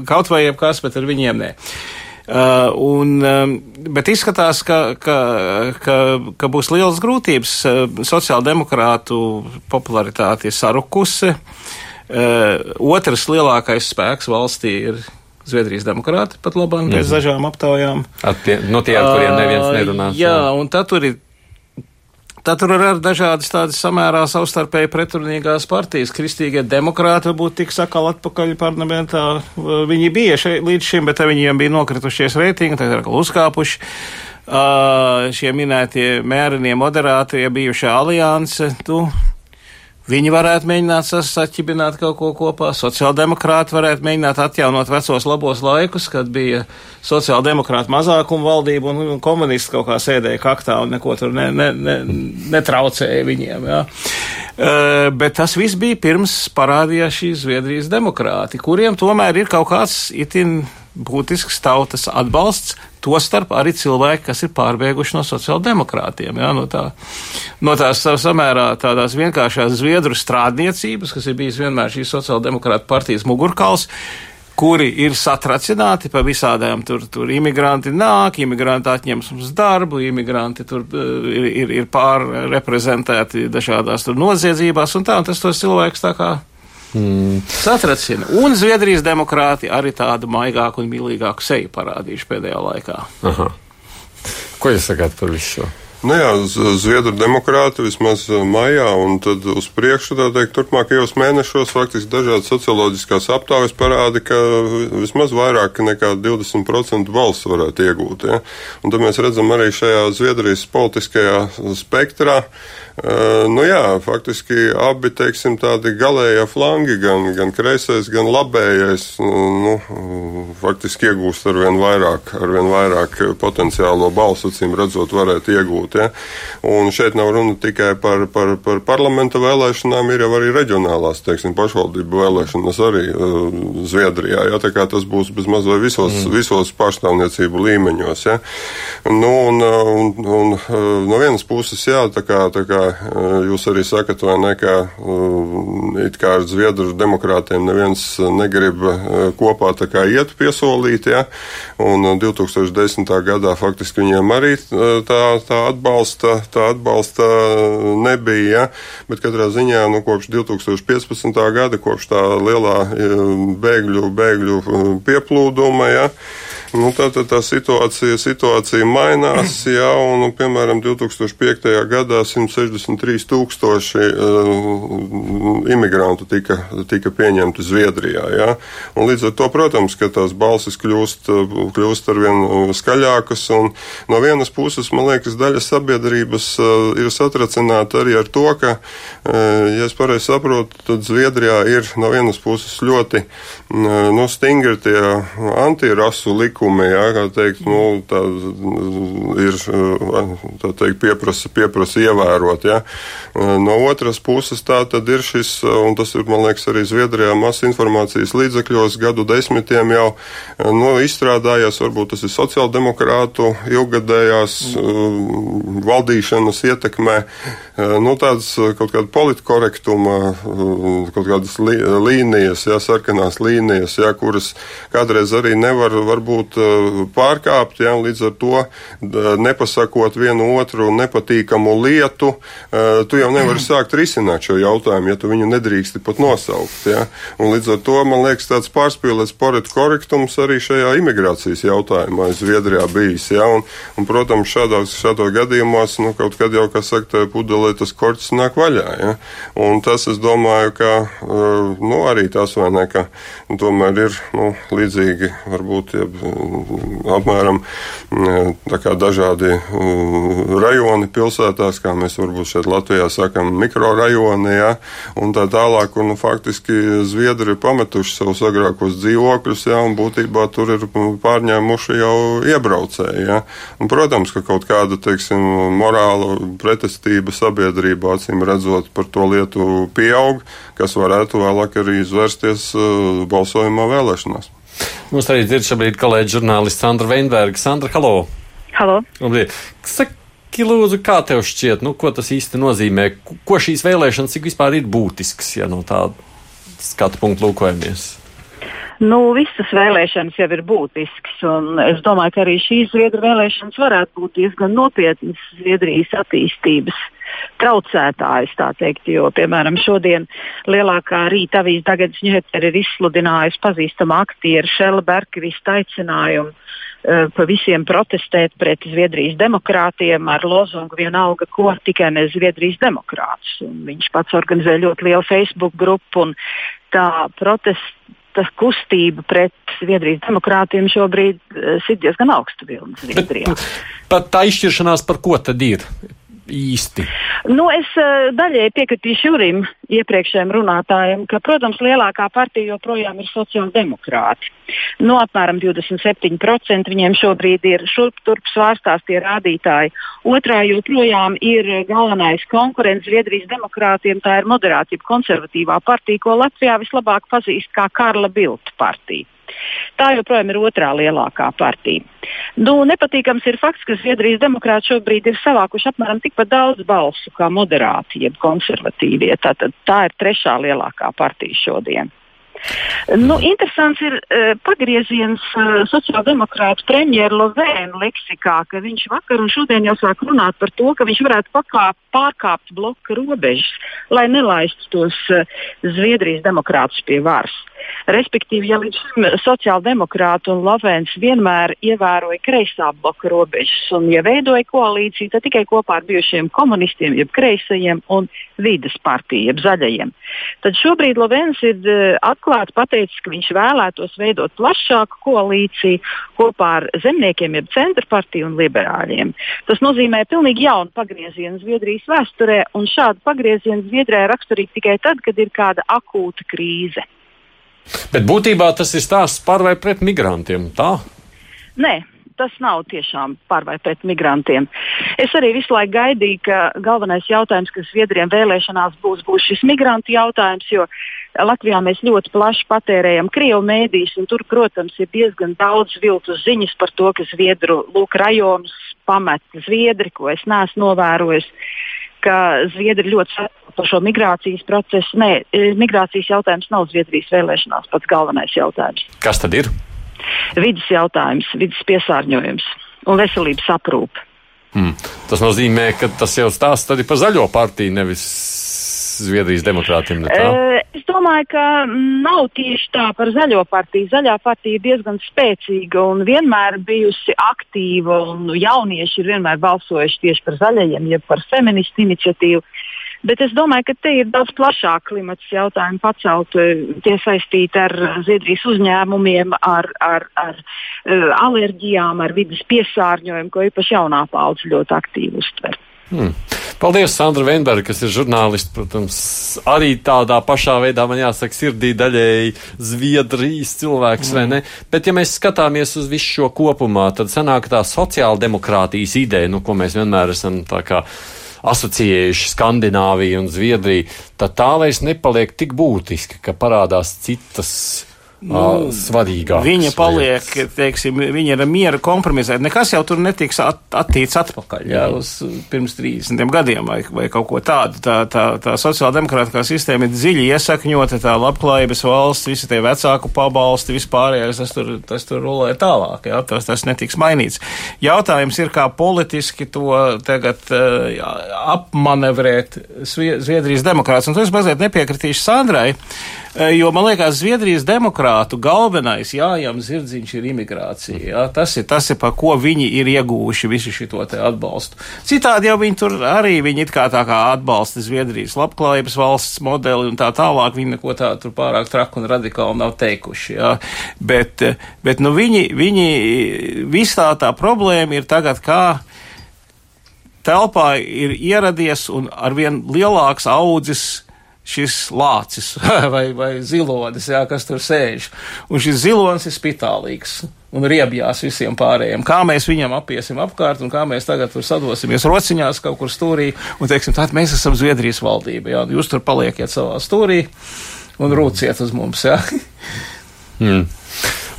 kaut vai jebkas, bet ar viņiem nē. Uh, Uh, un, um, bet izskatās, ka, ka, ka, ka būs lielas grūtības. Uh, sociāldemokrātu popularitāte ir sarukusi. Uh, otrs lielākais spēks valstī ir Zviedrijas demokrāti pat labāk pēc mhm. dažām aptaujām. At tie, no tie, ar kuriem neviens nerunā. Jā, un tad tur ir Tad tur ir arī dažādas tādas samērā savstarpēji pretrunīgās partijas. Kristīgie demokrāti varbūt tik sakal atpakaļ parlamentā. Viņi bija šeit līdz šim, bet viņiem bija nokritušies reitingi, tagad ir uzkāpuši. Uh, šie minētie mērenie moderātie bijušā alianse, tu Viņi varētu mēģināt saķibināt kaut ko kopā, sociāldemokrāti varētu mēģināt atjaunot vecos labos laikus, kad bija sociāldemokrāta mazākuma valdība un komunisti kaut kā sēdēja kaktā un neko tur ne, ne, ne, netraucēja viņiem. Jā. Uh, bet tas viss bija pirms parādījās šīs Zviedrijas demokrāti, kuriem tomēr ir kaut kāds itin būtisks tautas atbalsts, tostarp arī cilvēki, kas ir pārbēguši no sociāldemokrātiem. Ja, no, tā, no tās samērā tādās vienkāršās zviedru strādniecības, kas ir bijis vienmēr šīs sociāldemokrāta partijas mugurkauls, kuri ir satracināti pa visādām tur, tur imigranti nāk, imigranti atņems mums darbu, imigranti tur uh, ir, ir, ir pārreprezentēti dažādās tur noziedzībās un tā, un tas tos cilvēks tā kā Mm. Satracina. Un Zviedrijas demokrāti arī tādu maigāku un mīlīgāku seju parādījuši pēdējā laikā. Aha. Ko jūs sakāt par visu šo? Nu jā, Zviedru demokrāti vismaz eh, maijā un tad uz priekšu, tā teikt, turpmākajos mēnešos faktiski dažādas socioloģiskās aptaujas parāda, ka vismaz vairāk nekā 20% balsu varētu iegūt. Ja? Un tad mēs redzam arī šajā Zviedrijas politiskajā spektrā, Uh, nu jā, faktiski abi teiksim, tādi galējie flangi, gan, gan kreisais, gan labējais, nu, faktiski iegūst ar vien vairāk, ar vien vairāk potenciālo balsu, cīm redzot, varētu iegūt. Ja? Un šeit nav runa tikai par, par, par parlamenta vēlēšanām, ir jau arī reģionālās, teiksim, pašvaldību vēlēšanas arī uh, Zviedrijā. Ja? Tā kā tas būs bez maz vai visos, mm. visos pārstāvniecību līmeņos. Ja? Nu, un, un, un, un no vienas puses, jā, tā kā, tā kā jūs arī sakat, vai ne, ka it kā ar Zviedru demokrātiem neviens negrib kopā tā kā iet piesolīt, ja, un 2010. gadā faktiski viņiem arī tā, tā atbalsta, tā atbalsta nebija, ja, bet katrā ziņā, nu, kopš 2015. gada, kopš tā lielā bēgļu, bēgļu pieplūduma, ja, Nu, tā tad tā situācija, situācija mainās, <clears throat> jā, un, nu, piemēram, 2005. gadā 163 tūkstoši uh, imigrantu tika, tika pieņemti Zviedrijā, jā, un līdz ar to, protams, ka tās balsis kļūst, kļūst arvien skaļākas, un no vienas puses, man liekas, daļa sabiedrības uh, ir satracināta arī ar to, ka, uh, ja es pareizi saprotu, tad Zviedrijā ir no vienas puses ļoti, uh, nu, stingri tie antirasu likumi, likumi, jā, kā teikt, nu, tā ir, tā teikt, pieprasa, pieprasa ievērot, jā. No otras puses tā tad ir šis, un tas ir, man liekas, arī Zviedrijā masa informācijas līdzekļos gadu desmitiem jau, nu, izstrādājies, varbūt tas ir sociāldemokrātu ilgadējās mm. valdīšanas ietekmē, nu, tāds kaut kāda politkorektuma, kaut kādas līnijas, jā, sarkanās līnijas, jā, kuras kādreiz arī nevar varbūt eh, pārkāpt, ja, līdz ar to nepasakot vienu otru nepatīkamu lietu, eh, tu jau nevari sākt risināt šo jautājumu, ja tu viņu nedrīksti pat nosaukt. Ja. Un līdz ar to, man liekas, tāds pārspīlēts korektums arī šajā imigrācijas jautājumā Zviedrijā bijis. Ja. Un, un, protams, šādos, šādos gadījumos, nu, kaut kad jau, kā saka, pudelē tas korķis nāk vaļā. Ja. Un tas, es domāju, ka, eh, nu, arī tas vai ne, ka tomēr ir, nu, līdzīgi varbūt ja, apmēram dažādi rajoni pilsētās, kā mēs varbūt šeit Latvijā sakam, mikrorajoni, ja, un tā tālāk, un nu, faktiski Zviedri ir pametuši savus agrākos dzīvokļus, ja, un būtībā tur ir pārņēmuši jau iebraucēji, ja. Un, protams, ka kaut kāda, teiksim, morāla pretestība sabiedrībā, acīm redzot, par to lietu pieaug, kas varētu vēlāk arī izvērsties balsojumā vēlēšanās. Mums arī ir šobrīd kolēģi žurnālists Sandra Veinberga. Sandra, halo! Halo! Labrīt! Saki, lūdzu, kā tev šķiet, nu, ko tas īsti nozīmē? Ko šīs vēlēšanas, cik vispār ir būtisks, ja no tāda skatu punkta lūkojamies? Nu, visas vēlēšanas jau ir būtiskas, un es domāju, ka arī šīs Zviedru vēlēšanas varētu būt diezgan nopietnas Zviedrijas attīstības traucētājs, tā teikt, jo, piemēram, šodien lielākā rīta avīze tagad Ņēter ir izsludinājusi pazīstama aktiera Šela Berkvista aicinājumu uh, pa visiem protestēt pret Zviedrijas demokrātiem ar lozungu vienalga, ko tikai ne Zviedrijas demokrātus. Un viņš pats organizē ļoti lielu Facebook grupu un tā protesta kustība pret Zviedrijas demokrātiem šobrīd uh, ir diezgan augstu vilni Zviedrijā. <laughs> Pat tā izšķiršanās par ko tad ir? Īsti? Nu, es uh, daļēji piekritīšu Jurim, iepriekšējiem runātājiem, ka, protams, lielākā partija joprojām ir sociāldemokrāti. No nu, apmēram 27% viņiem šobrīd ir šurp turp svārstās tie rādītāji. Otrā joprojām ir galvenais konkurents Zviedrijas demokrātiem, tā ir moderātība konservatīvā partija, ko Latvijā vislabāk pazīst kā Karla Bilta partija. Tā joprojām ir otrā lielākā partija. Nu, nepatīkams ir fakts, ka Zviedrijas demokrāti šobrīd ir savākuši apmēram tikpat daudz balsu kā moderāti, jeb konservatīvie. Tātad tā ir trešā lielākā partija šodien. Nu, interesants ir uh, pagrieziens uh, sociāldemokrāta premjera Lovēna leksikā, ka viņš vakar un šodien jau sāk runāt par to, ka viņš varētu pakāp, pārkāpt bloka robežas, lai nelaistu tos uh, Zviedrijas demokrātus pie varas. Respektīvi, ja līdz šim sociāldemokrāti un Lovēns vienmēr ievēroja kreisā bloka robežas un ja veidoja koalīciju, tad tikai kopā ar bijušiem komunistiem, jeb kreisajiem un vidas partiju, jeb zaļajiem. Tad šobrīd Lovēns ir atklājis atklāti pateicis, ka viņš vēlētos veidot plašāku koalīciju kopā ar zemniekiem, jeb centra partiju un liberāļiem. Tas nozīmē pilnīgi jaunu pagriezienu Zviedrijas vēsturē, un šādu pagriezienu Zviedrijai raksturīgi tikai tad, kad ir kāda akūta krīze. Bet būtībā tas ir stāsts par vai pret migrantiem, tā? Nē, tas nav tiešām par vai pret migrantiem. Es arī visu laiku gaidīju, ka galvenais jautājums, kas Zviedrijiem vēlēšanās būs, būs šis migrantu jautājums, jo Latvijā mēs ļoti plaši patērējam krievu mēdīs, un tur, protams, ir diezgan daudz viltus ziņas par to, ka Zviedru lūk, rajonus pamet Zviedri, ko es neesmu novērojis ka Zviedri ļoti saprot par šo migrācijas procesu. Nē, migrācijas jautājums nav Zviedrijas vēlēšanās pats galvenais jautājums. Kas tad ir? vidas jautājums, vidas piesārņojums un veselības aprūpe. Hmm. Tas nozīmē, ka tas jau stāsta par zaļo partiju, nevis Zviedrijas demokrātiem. E, es domāju, ka nav tieši tā par zaļo partiju. Zaļā partija ir diezgan spēcīga un vienmēr bijusi aktīva, un jaunieši ir vienmēr balsojuši tieši par zaļajiem, jeb par feministu iniciatīvu. Bet es domāju, ka te ir daudz plašāk klimats jautājumi pacelt. Eh, tie saistīti ar Zviedrijas uzņēmumiem, ar, ar, ar uh, alerģijām, ar vidas piesārņojumu, ko īpaši jaunā paudze ļoti aktīvi uztver. Hmm. Paldies, Sandra Veinberga, kas ir žurnālists, protams, arī tādā pašā veidā, man jāsaka, sirdī daļēji Zviedrijas cilvēks, mm. vai ne? Bet, ja mēs skatāmies uz visu šo kopumā, tad sanāk tā sociāla demokrātijas ideja, nu, ko mēs vienmēr esam tā kā asociējuši Skandināviju un Zviedriju, tad tā vairs nepaliek tik būtiski, ka parādās citas nu, svarīgāk. Viņa paliek, lietas. teiksim, viņa ir miera kompromisēta. Nekas jau tur netiks at, attīts atpakaļ, jā, uz pirms 30 gadiem vai, vai kaut ko tādu. Tā, tā, tā sociāldemokrātiskā sistēma ir dziļi iesakņota, tā labklājības valsts, visi tie vecāku pabalsti, vispārējais, tas tur, tas tur rulē tālāk, jā, tas, tas netiks mainīts. Jautājums ir, kā politiski to tagad uh, apmanevrēt Zviedrijas demokrāts, un to es mazliet nepiekritīšu Sandrai. Eh, jo man liekas, Zviedrijas demokrātu galvenais jājams zirdziņš ir imigrācija. Jā. Tas, ir, tas ir, par ko viņi ir ieguvuši visu šo atbalstu. Citādi jau viņi tur arī viņi it kā tā kā atbalsta Zviedrijas labklājības valsts modeli un tā tālāk. Viņi neko tādu tur pārāk traku un radikāli nav teikuši. Jā. Bet, bet nu, viņi, viņi viss tā tā problēma ir tagad kā telpā ir ieradies un arvien lielāks audzis šis lācis <laughs> vai, vai zilonis, jā, kas tur sēž. Un šis zilonis ir spitālīgs un riebjās visiem pārējiem. Kā mēs viņam apiesim apkārt un kā mēs tagad tur sadosimies rociņās kaut kur stūrī un teiksim, tā mēs esam Zviedrijas valdība, jā, jūs tur paliekiet savā stūrī un rūciet uz mums, jā. <laughs> Mm.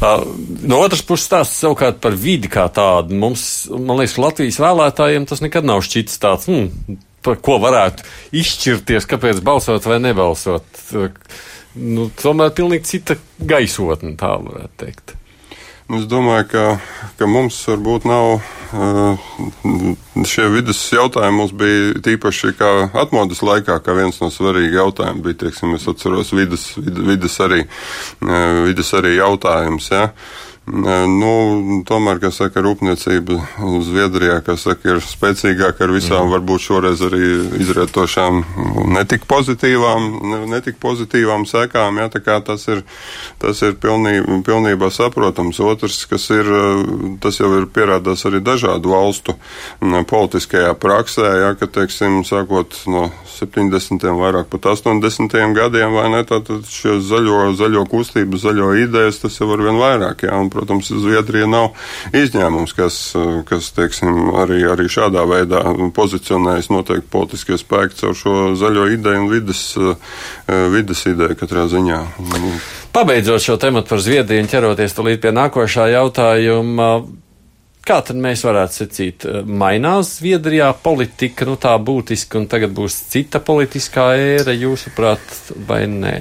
Uh, no otras puses, stāsts savukārt par vidi kā tādu. Mums, man liekas, Latvijas vēlētājiem tas nekad nav šķits tāds, mm, par ko varētu izšķirties, kāpēc balsot vai nebalsot. Nu, tomēr pilnīgi cita gaisotne, tā varētu teikt. Es domāju, ka, ka mums varbūt nav uh, šie vidas jautājumi. Mums bija tīpaši kā atmodas laikā, kā viens no svarīgiem jautājumiem bija, teiksim, es atceros vidas, vidas, arī, uh, vidas arī jautājums. Ja? Nu, tomēr, kā saka, rūpniecība Zviedrijā, kas saka, ir spēcīgāka ar visām, mm. varbūt šoreiz arī izrietošām netik pozitīvām, netik pozitīvām sekām. Jā, tā kā tas ir, tas ir pilnībā, pilnībā saprotams. Otrs, kas ir, tas jau ir pierādās arī dažādu valstu politiskajā praksē, jā, ka, teiksim, sākot no 70. vairāk pat 80. gadiem, vai ne, tātad šie zaļo, zaļo kustību, zaļo idejas, tas jau ar vien vairāk, jā, un, protams, Zviedrija nav izņēmums, kas, kas teiksim, arī, arī šādā veidā pozicionējas noteikti politiskie spēki caur šo zaļo ideju un vidas, vidas ideju katrā ziņā. Pabeidzot šo tematu par Zviedriju un ķeroties tulīt pie nākošā jautājuma. Kā tad mēs varētu secīt, mainās Zviedrijā politika, nu tā būtiski, un tagad būs cita politiskā ēra, jūsuprāt, vai nē?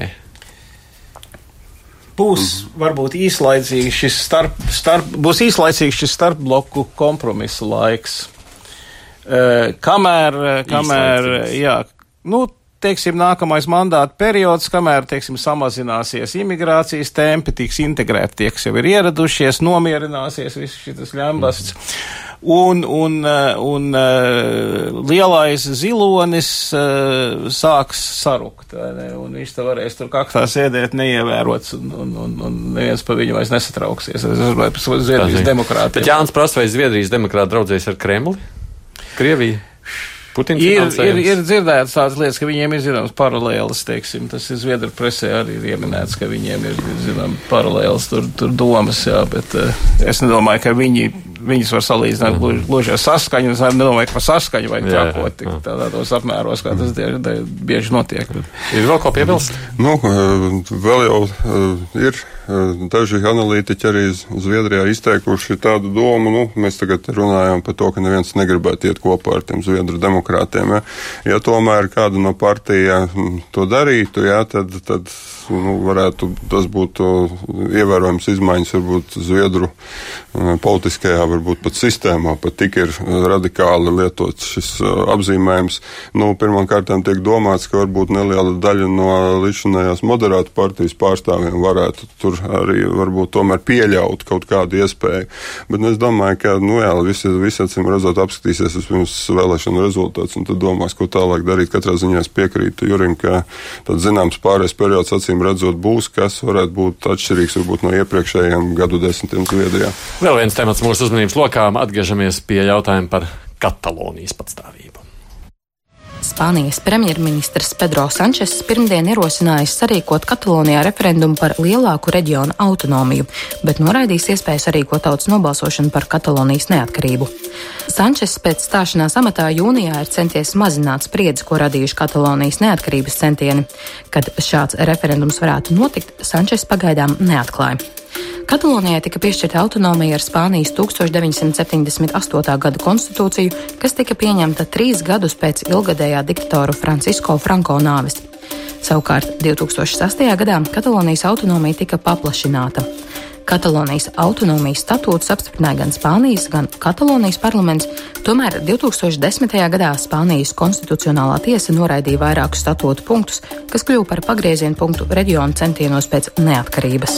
Būs varbūt īslaicīgs šis starp, starp, būs īslaicīgs šis starpbloku kompromisa laiks. Uh, kamēr, kamēr, jā, nu, teiksim, nākamais mandāta periods, kamēr, teiksim, samazināsies imigrācijas tempi, tiks integrēti tie, kas jau ir ieradušies, nomierināsies viss šis ļambasts. Mm un, un, eh, un eh, lielais zilonis eh, sāks sarukt. Un viņš te varēs tur kaktā sēdēt neievērots, un, un, un, un neviens par viņu vairs nesatrauksies. Es domāju par Zviedrijas demokrātiem. Bet Jānis prasa, vai Zviedrijas demokrāti draudzējas ar Kremli? Krieviju? Putins ir, ir, ir dzirdēts tādas lietas, ka viņiem ir zināmas paralēlas, teiksim, tas ir Zviedru presē arī ir ieminēts, ka viņiem ir, zināmas paralēlas tur, tur domas, jā, bet uh, es nedomāju, ka viņi, viņas var salīdzināt mm -hmm. gluži ar saskaņu, es nedomāju, ka par saskaņu vajag trāpot tik tādos apmēros, kā tas die, die, bieži notiek. Bet. Ir vēl ko piebilst? Nu, vēl jau uh, ir Daži analītiķi arī Zviedrijā izteikuši tādu domu, nu, mēs tagad runājam par to, ka neviens negribētu iet kopā ar tiem Zviedru demokrātiem. Ja, ja tomēr kāda no partija to darītu, ja, tad, tad nu, varētu tas būt ievērojams izmaiņas varbūt Zviedru politiskajā, varbūt pat sistēmā, pat tik ir radikāli lietots šis apzīmējums. Nu, Pirmkārt, tiek domāts, ka varbūt neliela daļa no līdzinājās moderātu partijas pārstāvjiem varētu tur arī varbūt tomēr pieļaut kaut kādu iespēju. Bet nu, es domāju, ka, nu jā, visi, visi acīm redzot apskatīsies vispirms vēlēšanu rezultātus un tad domās, ko tālāk darīt. Katrā ziņā es piekrītu Jurim, ka tāds zināms pārējais periods acīm redzot būs, kas varētu būt atšķirīgs varbūt no iepriekšējiem gadu desmitiem Zviedrijā. Vēl viens temats mūsu uzmanības lokām. Atgriežamies pie jautājuma par Katalonijas patstāvību. Spānijas premjerministrs Pedro Sančes pirmdien ierosinājis sarīkot Katalonijā referendumu par lielāku reģionu autonomiju, bet noraidījis iespēju sarīkot tautas nobalsošanu par Katalonijas neatkarību. Sančes pēc stāšanās amatā jūnijā ir centies mazināt spriedzi, ko radījuši Katalonijas neatkarības centieni. Kad šāds referendums varētu notikt, Sančes pagaidām neatklāja. Katalonijai tika piešķirta autonomija ar Spānijas 1978. gada konstitūciju, kas tika pieņemta trīs gadus pēc ilgadējā diktatora Francisko Franko nāves. Savukārt 2008. gadā Katalonijas autonomija tika paplašināta. Katalonijas autonomijas statūtus apstiprināja gan Spānijas, gan Katalonijas parlaments, tomēr 2010. gadā Spānijas konstitucionālā tiesa noraidīja vairākus statūtu punktus, kas kļuva par pagrieziena punktu reģionu centienos pēc neatkarības.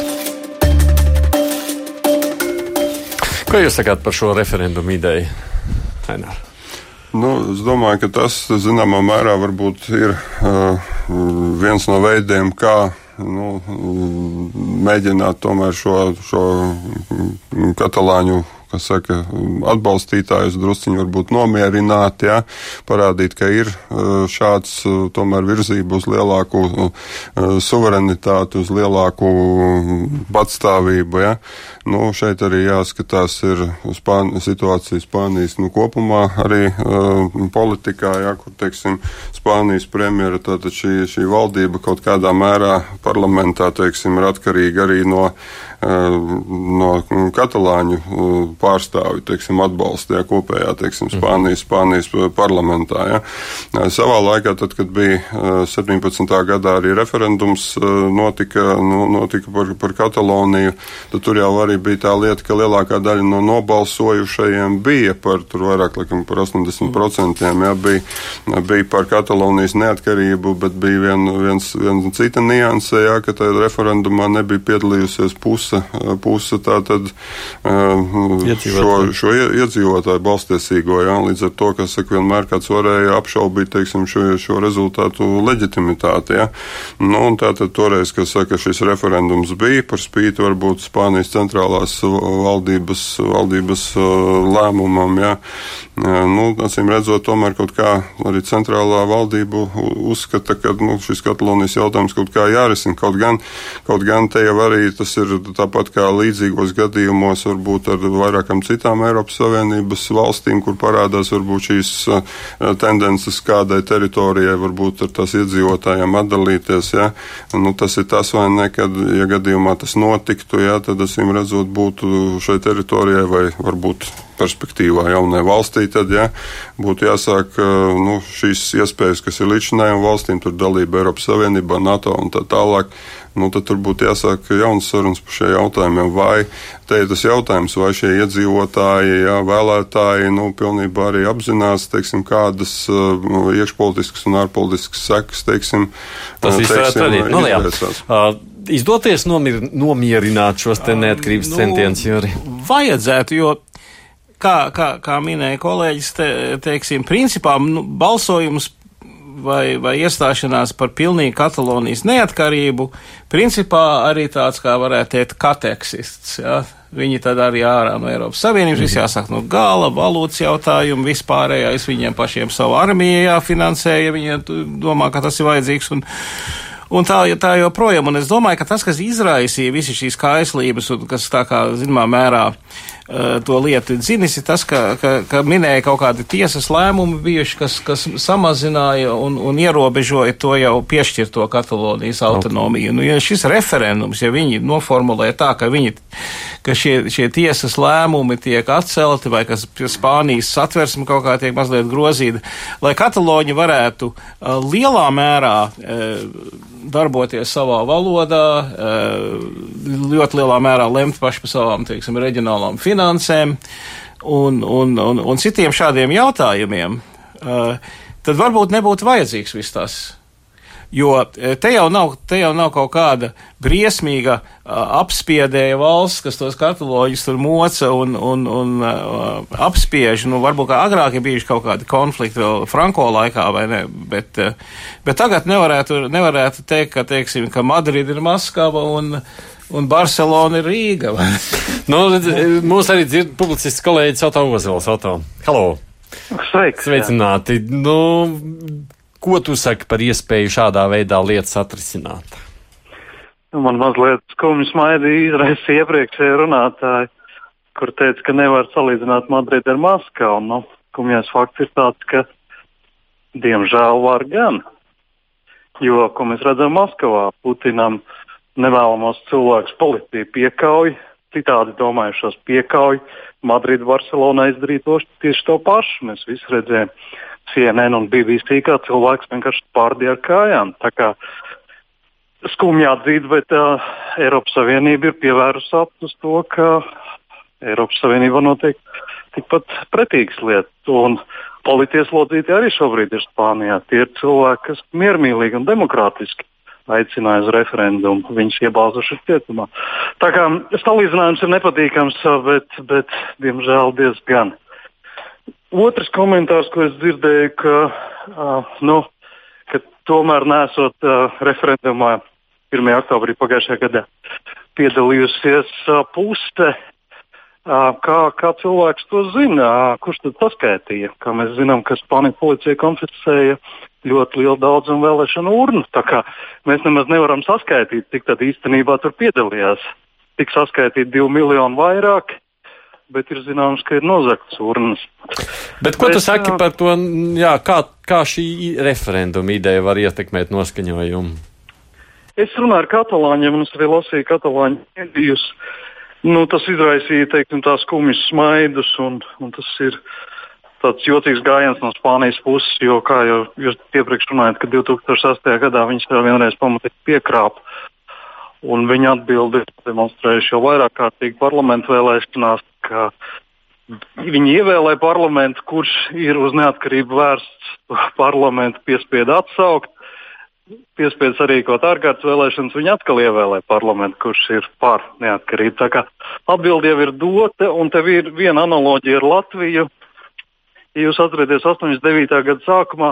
Ko jūs sakāt par šo referendumu ideju? Ainēr? Nu, es domāju, ka tas zināmā mērā varbūt ir uh, viens no veidiem, kā nu, mēģināt tomēr šo, šo katalāņu kas saka, atbalstītājus drusciņi varbūt nomierināt, ja, parādīt, ka ir uh, šāds uh, tomēr virzība uz lielāku uh, suverenitāti, uz lielāku patstāvību. Ja. Nu, šeit arī jāskatās ir Spān situācija Spānijas nu, kopumā, arī uh, politikā, ja, kur, teiksim, Spānijas premjera, tātad šī, šī valdība kaut kādā mērā parlamentā, teiksim, ir atkarīga arī no uh, no katalāņu pārstāvju teiksim, atbalsta ja, kopējā teiksim, Spānijas, Spānijas parlamentā. Ja. Savā laikā, tad, kad bija 17. gadā arī referendums notika, notika par, par Kataloniju, tad tur jau arī bija tā lieta, ka lielākā daļa no nobalsojušajiem bija par tur vairāk laikam, par 80%. Ja, bija, bija par Katalonijas neatkarību, bet bija vien, viens, viens cita nianse, ja, ka tajā referendumā nebija piedalījusies puse puse, puse tātad šo, šo iedzīvotāju balstiesīgo. Jā, līdz ar to, kas saka, vienmēr kāds varēja apšaubīt, teiksim, šo, šo rezultātu leģitimitāti. Jā. Nu, un tātad toreiz, kas saka, šis referendums bija par spīti varbūt Spānijas centrālās valdības, valdības lēmumam, jā. Nu, acīm redzot, tomēr kaut kā arī centrālā valdība uzskata, ka nu, šis Katalonijas jautājums kaut kā jārisina. Kaut gan, kaut gan te jau arī tas ir tāpat kā līdzīgos gadījumos, varbūt ar vairākām citām Eiropas Savienības valstīm, kur parādās varbūt šīs tendences kādai teritorijai, varbūt ar tās iedzīvotājiem atdalīties. Ja? Nu, tas ir tas, vai ne, kad, ja gadījumā tas notiktu, ja, tad, acīm redzot, būtu šai teritorijai vai varbūt perspektīvā jaunai valstī, tad ja, būtu jāsāk nu, šīs iespējas, kas ir līdzinājām valstīm, tur dalība Eiropas Savienībā, NATO un tā tālāk. Nu, tad tur būtu jāsāk jaunas sarunas par šiem jautājumiem. Vai te ir tas jautājums, vai šie iedzīvotāji, jā, vēlētāji, nu, pilnībā arī apzinās, teiksim, kādas uh, iekšpolitiskas un ārpolitiskas sekas, teiksim, tas viss varētu radīt. Nu, jā. Uh, izdoties nomir, nomierināt šos te neatkarības nu, centienus, jo arī. Vajadzētu, jo kā, kā, kā minēja kolēģis, te, teiksim, principā nu, balsojums vai, vai iestāšanās par pilnīgu Katalonijas neatkarību, principā arī tāds, kā varētu teikt, kateksists. Ja? Viņi tad arī ārā no Eiropas Savienības, viss jāsāk no gala, valūtas jautājumu, vispārējais viņiem pašiem savu armiju jāfinansē, ja viņi domā, ka tas ir vajadzīgs. Un, Un tā, tā joprojām, un es domāju, ka tas, kas izraisīja visas šīs kaislības, un kas tā kā, zināmā mērā, uh, to lietu dzinis, ir tas, ka, ka, ka minēja kaut kādi tiesas lēmumi bijuši, kas, kas samazināja un, un ierobežoja to jau piešķirto Katalonijas autonomiju. Nu, ja šis referendums, ja viņi noformulē tā, ka, viņi, ka šie, šie tiesas lēmumi tiek atcelti vai ka Spānijas satversme kaut kā tiek mazliet grozīta, lai Kataloņi varētu uh, lielā mērā uh, darboties savā valodā, eh, ļoti lielā mērā lemt paši par savām, teiksim, reģionālām finansēm un, un, un, un citiem šādiem jautājumiem, eh, tad varbūt nebūtu vajadzīgs viss tas Jo e, te jau nav, te jau nav kaut kāda briesmīga uh, apspiedēja valsts, kas tos kataloģus tur moca un, un, un apspiež. Nu, varbūt kā agrāk ir bijuši kaut kādi konflikti vēl Franko laikā, vai ne? Bet, bet tagad nevarētu, nevarētu teikt, ka, teiksim, ka Madrida ir Maskava un, un Barcelona ir Rīga. <laughs> nu, mūs arī dzird publicists kolēģis Otto Ozols. Otto. Halo! Sveiks! Sveicināti! Nu, ko tu saki par iespēju šādā veidā lietas atrisināt? Nu, man mazliet skumji smaidīja izraisīja iepriekšējā runātāja, kur teica, ka nevar salīdzināt Madridi ar Maskavu. Nu, skumjais fakts ir tāds, ka diemžēl var gan. Jo, ko mēs redzam Maskavā, Putinam nevēlamos cilvēkus policija piekauj, citādi domājušos piekauj. Madrida, Barcelona izdarīja to, tieši to pašu. Mēs visi redzējām CNN un BBC, kā cilvēks vienkārši pārdīja ar kājām. Tā kā skumji atzīt, bet uh, Eiropas Savienība ir pievērusi uz to, ka Eiropas Savienība notiek tikpat pretīgas lietas. Un politieslodzīti arī šobrīd ir Spānijā. Tie ir cilvēki, kas miermīlīgi un demokrātiski aicināja uz referendumu. Viņus iebāzuši cietumā. Tā kā salīdzinājums ir nepatīkams, bet, bet diemžēl diezgan. Otrs komentārs, ko es dzirdēju, ka, uh, nu, ka tomēr nesot uh, referendumā 1. oktobrī pagājušajā gadā piedalījusies uh, puse. Uh, kā, kā cilvēks to zina? Uh, kurš tad paskaitīja? Kā mēs zinām, ka Spānijas policija konfiscēja ļoti lielu daudzumu vēlēšanu urnu. Mēs nemaz nevaram saskaitīt, cik tad īstenībā tur piedalījās. Tik saskaitīt divu miljonu vairāk, bet ir zināms, ka ir nozagts urnas. Bet ko bet, tu saki par to, jā, kā, kā šī referenduma ideja var ietekmēt noskaņojumu? Es runāju ar katalāņiem, un es arī lasīju katalāņu mēdījus. Nu, tas izraisīja teiksim, tās skumjas smaidus, un, un tas ir tāds jocīgs gājiens no Spānijas puses, jo, kā jau jūs iepriekš runājat, ka 2008. gadā viņas vēl vienreiz pamatīgi piekrāpa. Un viņa atbildi demonstrējuši jau vairāk kārtīgi parlamentu vēlēšanās, ka viņi ievēlēja parlamentu, kurš ir uz neatkarību vērsts parlamentu piespiedu atsaukt. Piespiedu sarīkot ārkārtas vēlēšanas, viņi atkal ievēlēja parlamentu, kurš ir par neatkarību. Tā kā atbildi jau ir dota, un tev ir viena analoģija ar Latviju ja jūs atcerieties 89. gada sākumā,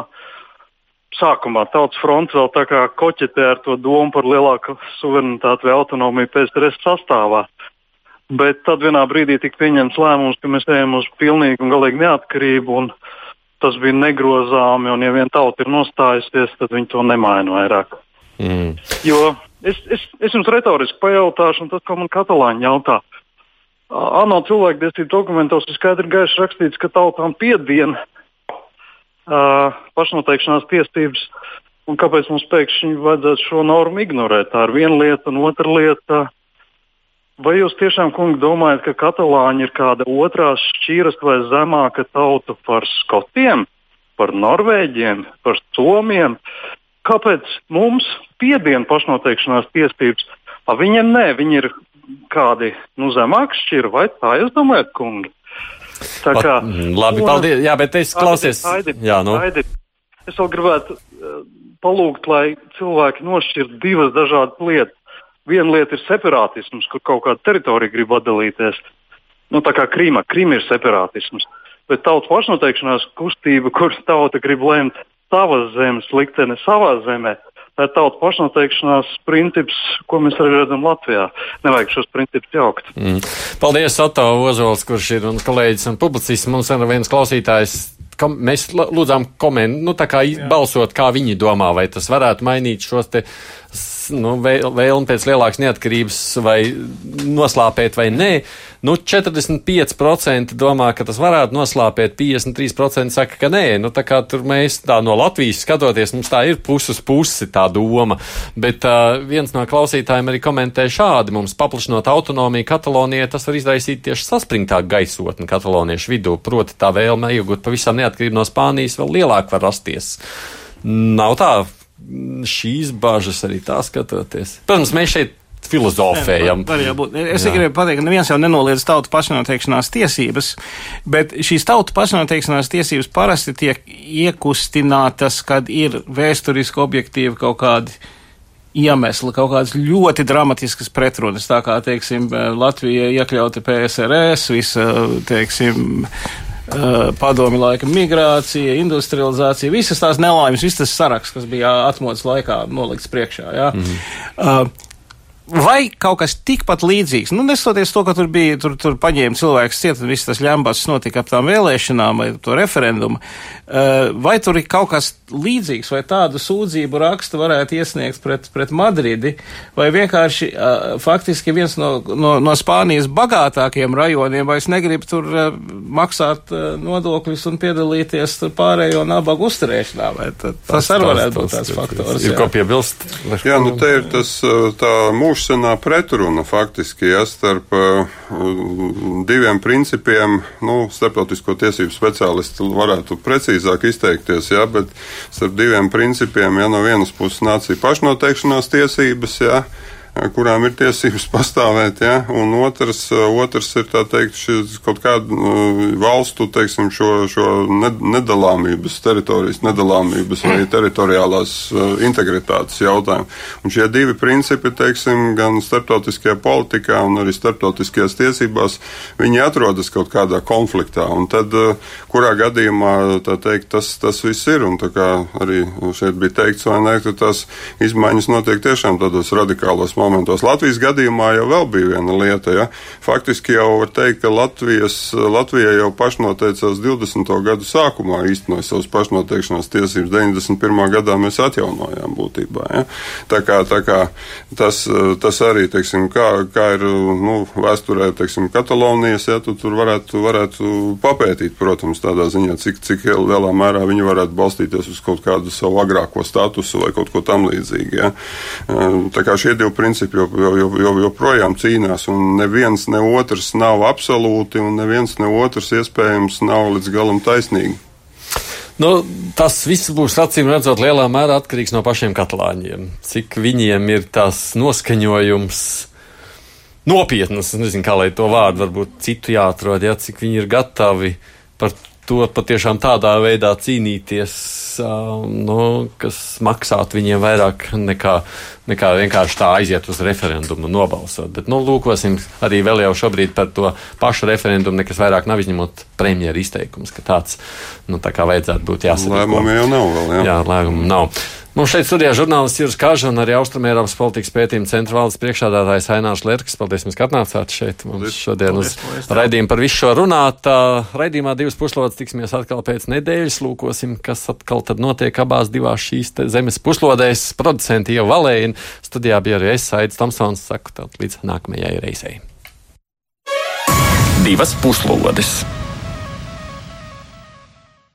sākumā Tautas fronts vēl tā kā koķetē ar to domu par lielāku suverenitāti vai autonomiju PSRS sastāvā. Bet tad vienā brīdī tika pieņemts lēmums, ka mēs ejam uz pilnīgu un galīgu neatkarību, un tas bija negrozāmi, un ja vien tauta ir nostājusies, tad viņi to nemaina vairāk. Mm. Jo es, es, es jums retoriski pajautāšu, un tas, ko man katalāņi jautā, ANO cilvēktiesību dokumentos ir skaidri gaiši rakstīts, ka tautām piediena uh, pašnoteikšanās tiesības. Un kāpēc mums pēkšņi vajadzētu šo normu ignorēt? Tā ir viena lieta, un otra lieta. Vai jūs tiešām, kungi, domājat, ka katalāņi ir kāda otrā šķīras vai zemāka tauta par skotiem, par norvēģiem, par somiem? Kāpēc mums piediena pašnoteikšanās tiesības, a viņiem nē, viņi ir kādi nu, zemāki šķiri, vai tā jūs domājat, kungi? Tā kā, Pat, labi, un, paldies. Jā, bet es klausies. Aidi, jā, nu. Aidi, es vēl gribētu uh, palūgt, lai cilvēki nošķirtu divas dažādas lietas. Viena lieta ir separātisms, kur kaut kāda teritorija grib atdalīties. Nu, tā kā Krīma, Krīma ir separātisms. Bet tautas pašnoteikšanās kustība, kur tauta grib lemt savas zemes likteni savā zemē, tā ir tauta pašnoteikšanās princips, ko mēs arī redzam Latvijā. Nevajag šos principus jaukt. Mm. Paldies, Oto Ozols, kurš ir un kolēģis un publicists. Mums ir viens klausītājs. Kom, mēs lūdzām komentēt, nu, tā kā Jā. balsot, kā viņi domā, vai tas varētu mainīt šos te nu, vēlmi pēc lielākas neatkarības vai noslāpēt vai nē. Nu, 45% domā, ka tas varētu noslāpēt, 53% saka, ka nē. Nu, tā kā tur mēs tā no Latvijas skatoties, mums tā ir puses pusi tā doma. Bet uh, viens no klausītājiem arī komentē šādi. Mums paplašinot autonomiju Katalonijai, tas var izraisīt tieši saspringtāku gaisotni kataloniešu vidū. Proti tā vēlme iegūt pavisam neatkarību no Spānijas vēl lielāk var rasties. Nav tā, šīs bažas arī tā skatoties. Protams, mēs šeit filozofējam. Var, var es tikai gribēju pateikt, ka neviens jau nenoliedz tautu pašnoteikšanās tiesības, bet šīs tautu pašnoteikšanās tiesības parasti tiek iekustinātas, kad ir vēsturiski objektīvi kaut kādi iemesli, kaut kādas ļoti dramatiskas pretrunas, tā kā, teiksim, Latvija iekļauta PSRS, visa, teiksim, Uh, padomi laika migrācija, industrializācija, visas tās nelaimes, viss tas saraksts, kas bija atmodas laikā nolikts priekšā. Ja? Mm -hmm. uh, vai kaut kas tikpat līdzīgs, nu, nesoties to, ka tur bija, tur, tur paņēma cilvēks ciet, un viss tas ļambats notika ap tām vēlēšanām vai to referendumu, uh, vai tur ir kaut kas līdzīgs, vai tādu sūdzību rakstu varētu iesniegt pret, pret Madridi, vai vienkārši uh, faktiski viens no, no, no Spānijas bagātākiem rajoniem vairs negrib tur uh, maksāt nodokļus un piedalīties tur pārējo nabagu uzturēšanā, vai tas, tas arī varētu būt tāds faktors. Ir ko piebilst? Jā, nu te ir tas tā mūžsanā pretruna faktiski, ja starp uh, diviem principiem, nu, starptautisko tiesību speciālisti varētu precīzāk izteikties, ja, bet starp diviem principiem, ja no vienas puses nācija pašnoteikšanās tiesības, ja, kurām ir tiesības pastāvēt, ja? un otrs, otrs ir teikt, šis, kaut kāda valstu teiksim, šo, šo nedalāmības, teritorijas nedalāmības vai teritoriālās integritātes jautājumu. Un šie divi principi, teiksim, gan starptautiskajā politikā, un arī starptautiskajās tiesībās, viņi atrodas kaut kādā konfliktā. Un tad, kurā gadījumā teikt, tas, tas viss ir, un tā kā arī šeit bija teikts, vai ne, ka tās izmaiņas notiek tiešām tādos radikālos momentos momentos. Latvijas gadījumā jau vēl bija viena lieta. Ja? Faktiski jau var teikt, ka Latvijas, Latvija jau pašnoteicās 20. gadu sākumā īstenoja savas pašnoteikšanās tiesības. 91. gadā mēs atjaunojām būtībā. Ja? Tā kā, tā kā tas, tas arī, teiksim, kā, kā ir nu, vēsturē, teiksim, Katalonijas, ja tu tur varētu, varētu papētīt, protams, tādā ziņā, cik, cik lielā mērā viņi varētu balstīties uz kaut kādu savu agrāko statusu vai kaut ko tam līdzīgu. Ja? Tā kā šie divi principi principi joprojām jo, jo, jo cīnās, un neviens ne otrs nav absolūti, un neviens ne otrs iespējams nav līdz galam taisnīgi. Nu, tas viss būs acīm redzot lielā mērā atkarīgs no pašiem katalāņiem. Cik viņiem ir tas noskaņojums nopietnas, nezinu, kā lai to vārdu varbūt citu jāatrod, ja, cik viņi ir gatavi par to patiešām tādā veidā cīnīties, nu, kas maksātu viņiem vairāk nekā, nekā vienkārši tā aiziet uz referendumu un nobalsot. Bet, nu, lūkosim arī vēl jau šobrīd par to pašu referendumu, nekas vairāk nav izņemot premjeru izteikums, ka tāds, nu, tā kā vajadzētu būt jāsaka. Lēmumu jau nav vēl, jā. Jā, lēmumu nav. Mums šeit studijā žurnālists Juris Kāža un arī Austrumēropas politikas pētījuma centra valdes priekšādātājs Ainārs Lerks. Paldies, ka atnācāt šeit mums šodien uz raidījumu par visu šo runāt. Raidījumā divas puslodes tiksimies atkal pēc nedēļas. Lūkosim, kas atkal tad notiek abās divās šīs zemes puslodēs. Producenti jau valēja. Studijā bija arī es, Aits Tomsons. Saku tad līdz nākamajai reizei. Divas puslodes.